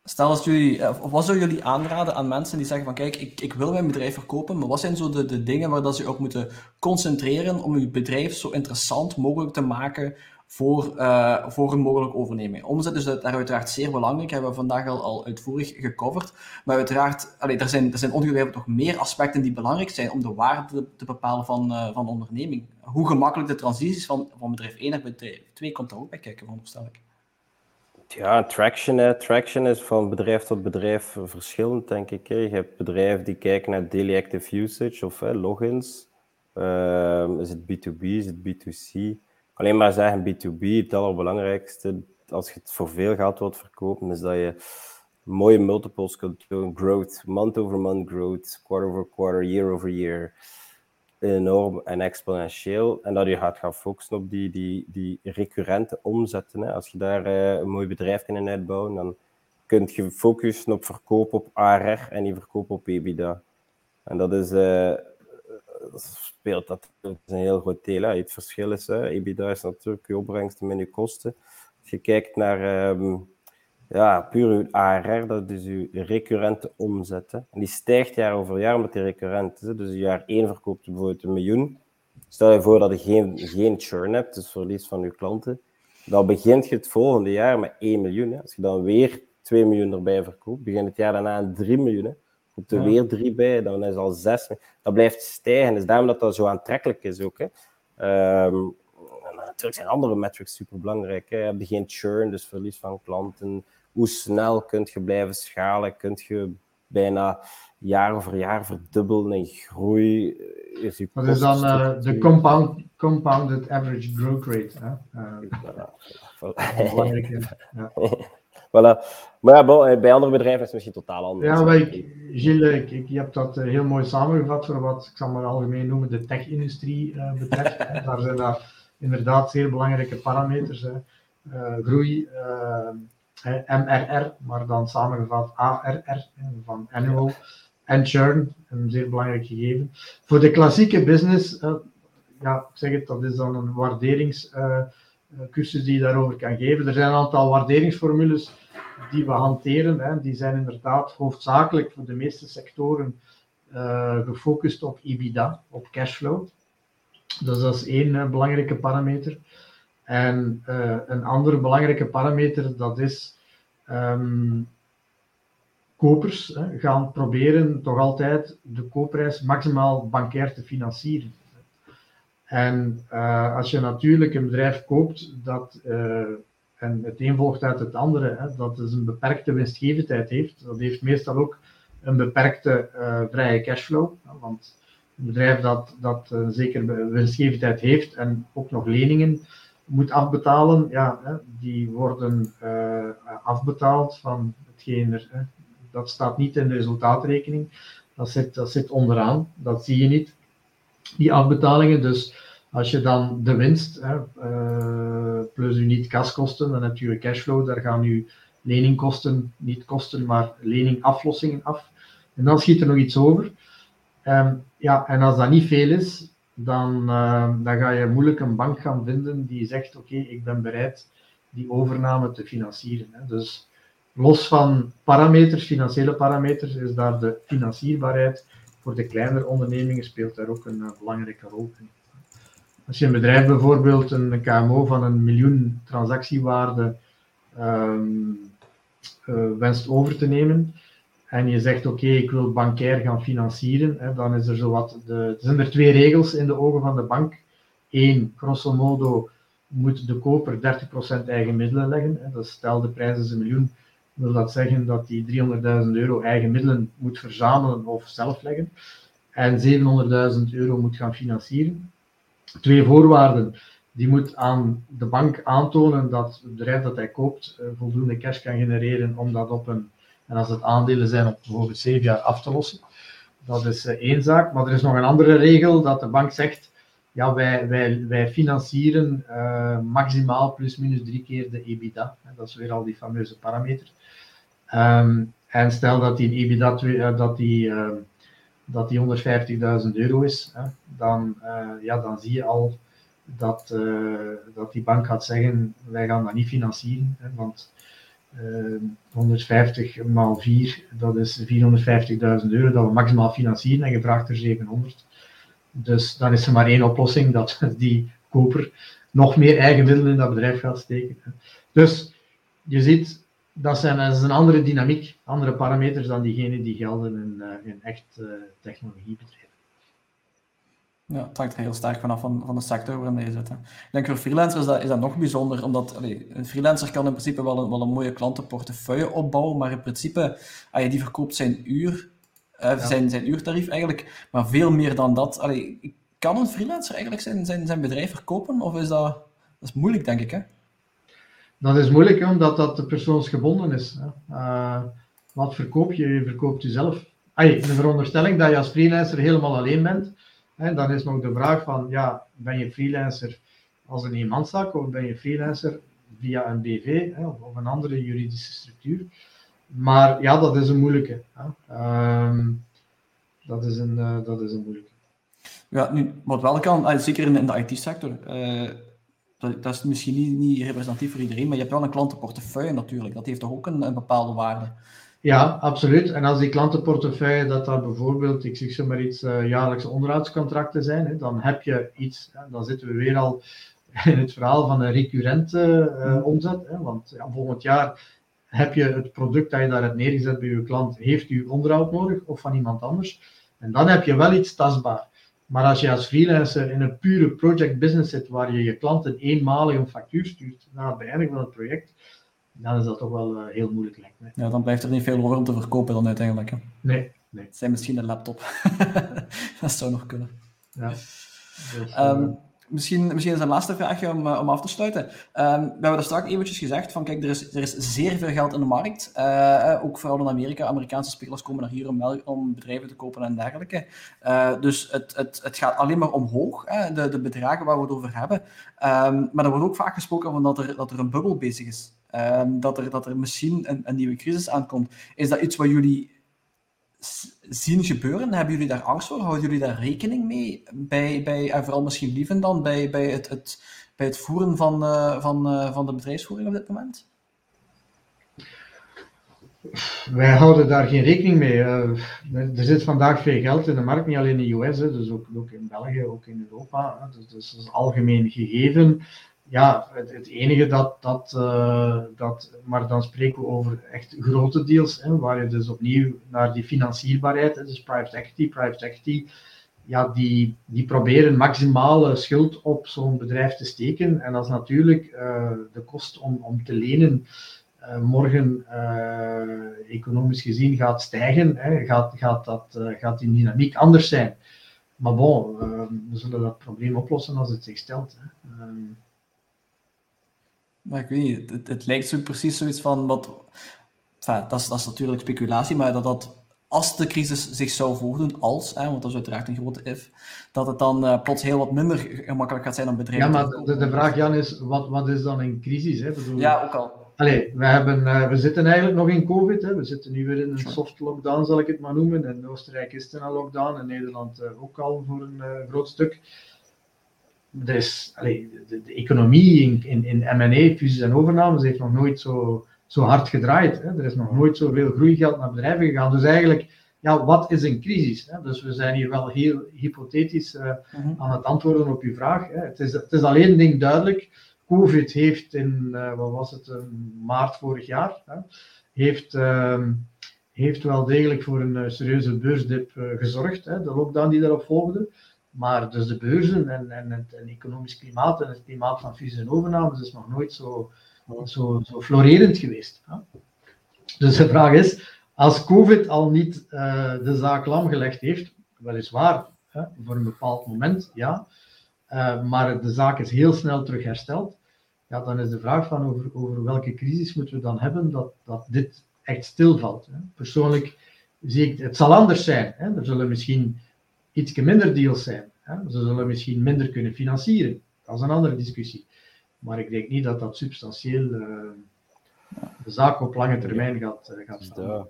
Stel als jullie, of wat zou jullie aanraden aan mensen die zeggen van kijk, ik, ik wil mijn bedrijf verkopen, maar wat zijn zo de, de dingen waar dat ze ook moeten concentreren om je bedrijf zo interessant mogelijk te maken voor, uh, voor een mogelijke overneming. Omzet is daar uiteraard zeer belangrijk, hebben we vandaag al, al uitvoerig gecoverd. Maar uiteraard, allee, er, zijn, er zijn ongetwijfeld nog meer aspecten die belangrijk zijn om de waarde te, te bepalen van, uh, van onderneming. Hoe gemakkelijk de transities van, van bedrijf 1 naar bedrijf 2 komt daar ook bij kijken, veronderstel ik. Ja, traction, traction is van bedrijf tot bedrijf verschillend, denk ik. Je hebt bedrijven die kijken naar daily active usage of logins. Uh, is het B2B, is het B2C? alleen maar zeggen B2B, het allerbelangrijkste, als je het voor veel geld wilt verkopen, is dat je mooie multiples kunt doen. Growth, month over month growth, quarter over quarter, year over year. Enorm en exponentieel. En dat je gaat gaan focussen op die, die, die recurrente omzetten. Hè. Als je daar uh, een mooi bedrijf in uitbouwen, dan kun je focussen op verkoop op ARR en niet verkoop op EBITDA. En dat is... Uh, speelt dat een heel groot deel. Het verschil is, hè, EBITDA is natuurlijk je opbrengst min je kosten. Als je kijkt naar um, ja, puur uw ARR, dat is uw recurrente omzet. Hè. En die stijgt jaar over jaar met die recurrent is. Dus jaar 1 verkoopt je bijvoorbeeld een miljoen. Stel je voor dat je geen, geen churn hebt, dus verlies van je klanten. Dan begint je het volgende jaar met 1 miljoen. Hè. Als je dan weer 2 miljoen erbij verkoopt, begint het jaar daarna aan 3 miljoen. Hè komt er weer drie bij, dan is al zes. Dat blijft stijgen. Dus daarom dat dat zo aantrekkelijk is ook. Hè. Um, natuurlijk zijn andere metrics super belangrijk. Hè. Je hebt geen churn, dus verlies van klanten. Hoe snel kun je blijven schalen? Kun je bijna jaar over jaar verdubbelen in groei? Is dat is dan uh, de compound, compounded average growth rate. Hè? Uh. (laughs) Ja. (laughs) voilà. Maar ja, eh, bij andere bedrijven is het misschien totaal anders. Ja, maar ik, Gilles, ik, ik, je hebt dat eh, heel mooi samengevat voor wat ik zal maar algemeen noemen de tech-industrie uh, betreft. Daar zijn daar inderdaad zeer belangrijke parameters. Hè. Groei, MRR, maar dan samengevat ARR van annual en churn, een zeer belangrijk gegeven. Voor de klassieke business, ja, ik zeg het, dat is dan een waarderingscursus die je daarover kan geven. Er zijn een aantal waarderingsformules die we hanteren, hè, die zijn inderdaad hoofdzakelijk voor de meeste sectoren uh, gefocust op EBITDA, op cashflow. Dus dat is één uh, belangrijke parameter. En uh, een andere belangrijke parameter, dat is um, kopers hè, gaan proberen toch altijd de koopprijs maximaal bankair te financieren. En uh, als je natuurlijk een bedrijf koopt dat, uh, en het een volgt uit het andere, hè, dat dus een beperkte winstgevendheid heeft, dat heeft meestal ook een beperkte vrije cashflow. Want een bedrijf dat, dat een zekere winstgevendheid heeft en ook nog leningen moet afbetalen, ja, hè, die worden afbetaald van hetgeen er. Hè, dat staat niet in de resultaatrekening. Dat zit, dat zit onderaan, dat zie je niet die afbetalingen. Dus als je dan de winst hè, uh, plus je niet-kaskosten, dan heb je je cashflow, daar gaan je leningkosten, niet kosten, maar leningaflossingen af. En dan schiet er nog iets over. Um, ja, en als dat niet veel is, dan, uh, dan ga je moeilijk een bank gaan vinden die zegt: Oké, ik ben bereid die overname te financieren. Hè. Dus los van parameters, financiële parameters, is daar de financierbaarheid voor de kleinere ondernemingen speelt daar ook een uh, belangrijke rol in. Als je een bedrijf bijvoorbeeld een KMO van een miljoen transactiewaarde um, uh, wenst over te nemen en je zegt oké, ik wil bankair gaan financieren, hè, dan is er zowat de, zijn er twee regels in de ogen van de bank. Eén, grosso modo moet de koper 30% eigen middelen leggen. Hè, dus stel de prijs is een miljoen, wil dat zeggen dat hij 300.000 euro eigen middelen moet verzamelen of zelf leggen en 700.000 euro moet gaan financieren. Twee voorwaarden. Die moet aan de bank aantonen dat het bedrijf dat hij koopt uh, voldoende cash kan genereren om dat op een, en als het aandelen zijn, op bijvoorbeeld 7 jaar af te lossen. Dat is uh, één zaak. Maar er is nog een andere regel dat de bank zegt, ja, wij, wij, wij financieren uh, maximaal plus minus drie keer de EBITDA. Dat is weer al die fameuze parameter. Um, en stel dat die EBITDA, uh, dat die, uh, dat die 150.000 euro is, dan, ja, dan zie je al dat, dat die bank gaat zeggen, wij gaan dat niet financieren, want 150 maal 4, dat is 450.000 euro dat we maximaal financieren en je vraagt er 700. Dus dan is er maar één oplossing, dat (laughs) die koper nog meer eigen middelen in dat bedrijf gaat steken. Dus je ziet, dat, zijn, is een andere dynamiek, andere parameters dan diegene die gelden in, uh, in echt uh, technologiebedrijven. Ja, het hangt er heel sterk vanaf van, van de sector waarin je zit. Hè. Ik denk voor freelancers is dat, is dat nog bijzonder, omdat allee, een freelancer kan in principe wel een, wel een mooie klantenportefeuille opbouwen, maar in principe, allee, die verkoopt zijn uur, ja. zijn, zijn uurtarief eigenlijk, maar veel meer dan dat. Allee, kan een freelancer eigenlijk zijn, zijn, zijn bedrijf verkopen, of is dat, dat is moeilijk, denk ik, hè? Dat is moeilijk, hè, omdat dat de persoonsgebonden is. Hè. Uh, wat verkoop je? Je verkoopt jezelf. Ay, in de veronderstelling dat je als freelancer helemaal alleen bent, hè, dan is nog de vraag van, ja, ben je freelancer als een eenmanszaak of ben je freelancer via een BV hè, of een andere juridische structuur? Maar ja, dat is een moeilijke. Hè. Uh, dat, is een, uh, dat is een moeilijke. Ja, nu, wat wel kan, zeker in, de IT-sector, uh, dat, dat, is misschien niet, niet, representatief voor iedereen, maar je hebt wel een klantenportefeuille natuurlijk. Dat heeft toch ook een, een bepaalde waarde? Ja, absoluut. En als die klantenportefeuille, dat dat bijvoorbeeld, ik zeg zo maar iets, uh, jaarlijkse onderhoudscontracten zijn, hè, dan heb je iets, hè, dan zitten we weer al (laughs) in het verhaal van een recurrente uh, omzet. Hè, want ja, volgend jaar heb je het product dat je daar hebt neergezet bij je klant, heeft u onderhoud nodig of van iemand anders. En dan heb je wel iets tastbaar. Maar als je als freelancer in een pure project business zit, waar je je klanten eenmalig een factuur stuurt na het beëindigen van het project, dan is dat toch wel uh, heel moeilijk, lijkt mij. Ja, dan blijft er niet veel over om te verkopen dan uiteindelijk. Hè? Nee, nee. Het zijn misschien een laptop. (laughs) dat zou nog kunnen. Ja. Dus, uh... um, Misschien, misschien is een laatste vraagje om, uh, om af te sluiten. Um, we hebben er straks eventjes gezegd van, kijk, er is, er is zeer veel geld in de markt. Uh, ook vooral in Amerika. Amerikaanse spelers komen naar hier om, om bedrijven te kopen en dergelijke. Uh, dus het, het, het gaat alleen maar omhoog, de, de bedragen waar we het over hebben. Um, maar er wordt ook vaak gesproken van dat er, dat er een bubbel bezig is. Um, dat, er, dat er misschien een, een nieuwe crisis aankomt. Is dat iets wat jullie zien gebeuren? Hebben jullie daar angst voor? Houden jullie daar rekening mee? Bij, bij, en vooral misschien lieven dan, bij, bij, het, het, bij het voeren van, uh, van, uh, van de bedrijfsvoering op dit moment? Wij houden daar geen rekening mee. Uh, er zit vandaag veel geld in de markt, niet alleen in de US, dus ook, in België, ook in Europa. Dus, dus dat is algemeen gegeven. Ja, het, enige dat, dat, uh, dat, maar dan spreken we over echt grote deals, hè, waar je dus opnieuw naar die financierbaarheid, dus private equity, private equity, ja, die, die proberen maximale schuld op zo'n bedrijf te steken. En als natuurlijk uh, de kost om, om te lenen uh, morgen economisch gezien gaat stijgen, hè, gaat, gaat, dat, gaat die dynamiek anders zijn. Maar bon, we zullen dat probleem oplossen als het zich stelt. Hè. Maar ik weet niet, het, het lijkt zo precies zoiets van wat. Enfin, dat, is, dat is natuurlijk speculatie, maar dat dat als de crisis zich zou voordoen, als, hè, want dat is uiteraard een grote if, dat het dan uh, plots heel wat minder gemakkelijk gaat zijn om bedrijven ja, maar de, de, vraag, Jan, is: wat, wat is dan een crisis? Hè? Bedoel, ja, ook al. Allee, we, hebben, uh, we zitten eigenlijk nog in COVID. Hè. We zitten nu weer in een soft lockdown, zal ik het maar noemen. In Oostenrijk is het een lockdown, in Nederland uh, ook al voor een groot stuk dus allee, de, de, economie in, in, in M&A, fusies en overnames, heeft nog nooit zo, zo hard gedraaid. Hè. Er is nog nooit zoveel groeigeld naar bedrijven gegaan. Dus eigenlijk, ja, wat is een crisis? Hè? Dus we zijn hier wel heel hypothetisch uh, mm-hmm. aan het antwoorden op uw vraag. Hè. Het, is, het is alleen ding duidelijk. Covid heeft in, uh, wat was het, maart vorig jaar, hè, heeft, uh, heeft wel degelijk voor een serieuze beursdip gezorgd. Hè, de lockdown die daarop volgde. Maar dus de beurzen en, en het, economisch klimaat en het klimaat van fusies en overnames is nog nooit zo, zo, zo florerend geweest. Dus de vraag is, als COVID al niet uh, de zaak lam gelegd heeft, weliswaar hè, voor een bepaald moment, ja, uh, maar de zaak is heel snel terug hersteld, ja, dan is de vraag van over, over welke crisis moeten we dan hebben dat, dat dit echt stilvalt. Hè. Persoonlijk zie ik, het zal anders zijn. Hè. Er zullen misschien iets minder deals zijn. Hè? Ze zullen misschien minder kunnen financieren. Dat is een andere discussie. Maar ik denk niet dat dat substantieel uh, de zaak op lange termijn gaat, uh, gaat staan.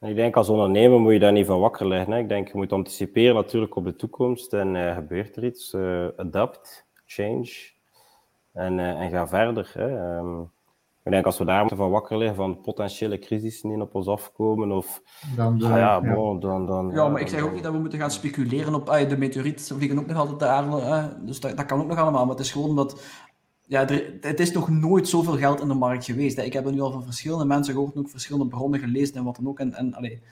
Ik denk als ondernemer moet je daar niet van wakker liggen. Hè. Ik denk je moet anticiperen natuurlijk op de toekomst en uh, gebeurt er iets. adapt, change en, en ga verder. Hè. Um, ik denk als we daar moeten van wakker liggen van potentiële crisis die op ons afkomen, of dan, ah, ja, bon, dan, dan, ja, maar ik zeg ook niet dat we moeten gaan speculeren op ah, de meteoriet vliegen ook nog altijd de aarde, dus dat, dat, kan ook nog allemaal, maar het is gewoon dat ja, er, het is nog nooit zoveel geld in de markt geweest. Hè. Ik heb er nu al van verschillende mensen gehoord, ook verschillende bronnen gelezen en wat dan ook. En, en allee,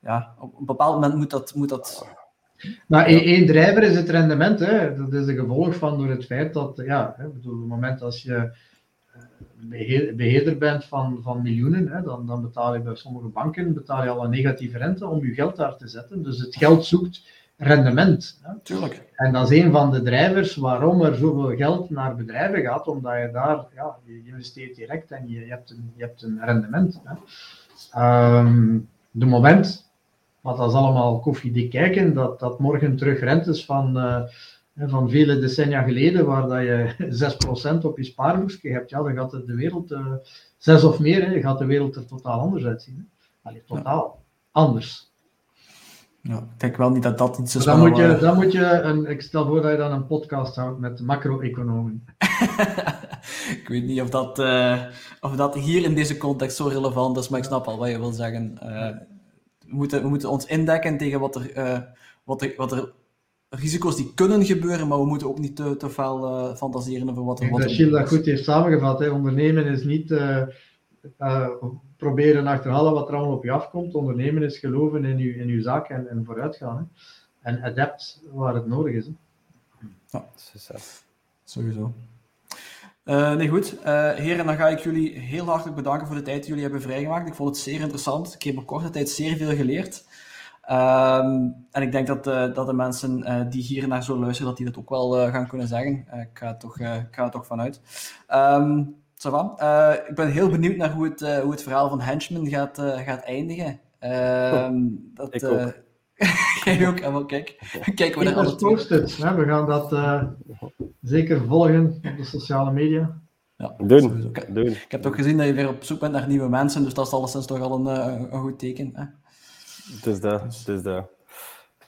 ja, op een bepaald moment moet dat... Moet dat maar één drijver is het rendement. Hè. Dat is een gevolg van door het feit dat, ja, hè, bedoel, op het moment als je beheerder bent van, van miljoenen, hè, dan, dan betaal je bij sommige banken betaal je al een negatieve rente om je geld daar te zetten. Dus het geld zoekt rendement. Hè. Tuurlijk. En dat is een van de drijvers waarom er zoveel geld naar bedrijven gaat, omdat je daar, ja, je investeert direct en je, je hebt, een, je hebt een rendement. Hè. Um, de moment, wat dat is allemaal koffiedik kijken, dat, dat morgen terug rentes van... Uh, van vele decennia geleden, waar dat je 6% op je spaarboekje hebt, ja, dan gaat de wereld, uh, eh, 6 of meer, hè, gaat de wereld er totaal anders uitzien. Allee, totaal anders. Ja, ik denk wel niet dat dat iets is. Dan moet, je, dan moet je een, ik stel voor dat je dan een podcast houdt met macro-economen. (laughs) ik weet niet of dat, uh, of dat hier in deze context zo relevant is, maar ik snap al wat je wil zeggen. Uh, we, moeten, we moeten ons indekken tegen wat er, wat er, wat er risico's die kunnen gebeuren, maar we moeten ook niet te, te veel uh, fantaseren over wat er wordt. Dat dat goed heeft samengevat. Hè. Ondernemen is niet uh, uh, proberen achterhalen wat er allemaal op je afkomt. Ondernemen is geloven in je, in uw zaak en, en vooruitgaan. Hè. En adapt waar het nodig is. Hè. Ja, sowieso. Uh, nee, goed. Uh, heren, dan ga ik jullie heel hartelijk bedanken voor de tijd die jullie hebben vrijgemaakt. Ik vond het zeer interessant. Ik heb in korte tijd zeer veel geleerd. Um, en ik denk dat, uh, dat de mensen uh, die hier naar zo luisteren, dat die dat ook wel uh, gaan kunnen zeggen. ik, ga er toch, ik ga er toch vanuit. Um, ik ben heel benieuwd naar hoe het, hoe het verhaal van Henchman gaat, gaat eindigen. Um, dat, ik ook. (laughs) Jij ook, en kijk, kijken we naar alle. We gaan dat zeker volgen op de sociale media. Ja, doen, ik, doen. Ik heb toch gezien dat je weer op zoek bent naar nieuwe mensen, dus dat is alleszins toch al een, een goed teken. Hè? Dus dat, dus, dat.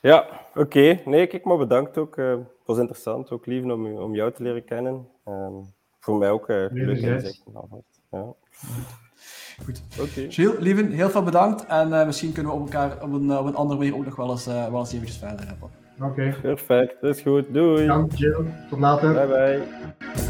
Ja, oké. Nee, kijk, maar bedankt ook. Uh, het was interessant, ook lief om, om jou te leren kennen. Um, voor mij ook uh, leuk inzichten. Ja. Goed. Oké. Okay. Lieven, heel veel bedankt. En uh, misschien kunnen we op elkaar op een, op een andere manier ook nog wel eens, wel eens eventjes verder hebben. Oké. Okay. Perfect, dat is goed. Doei. Dank, Jill. Tot later. Bye bye.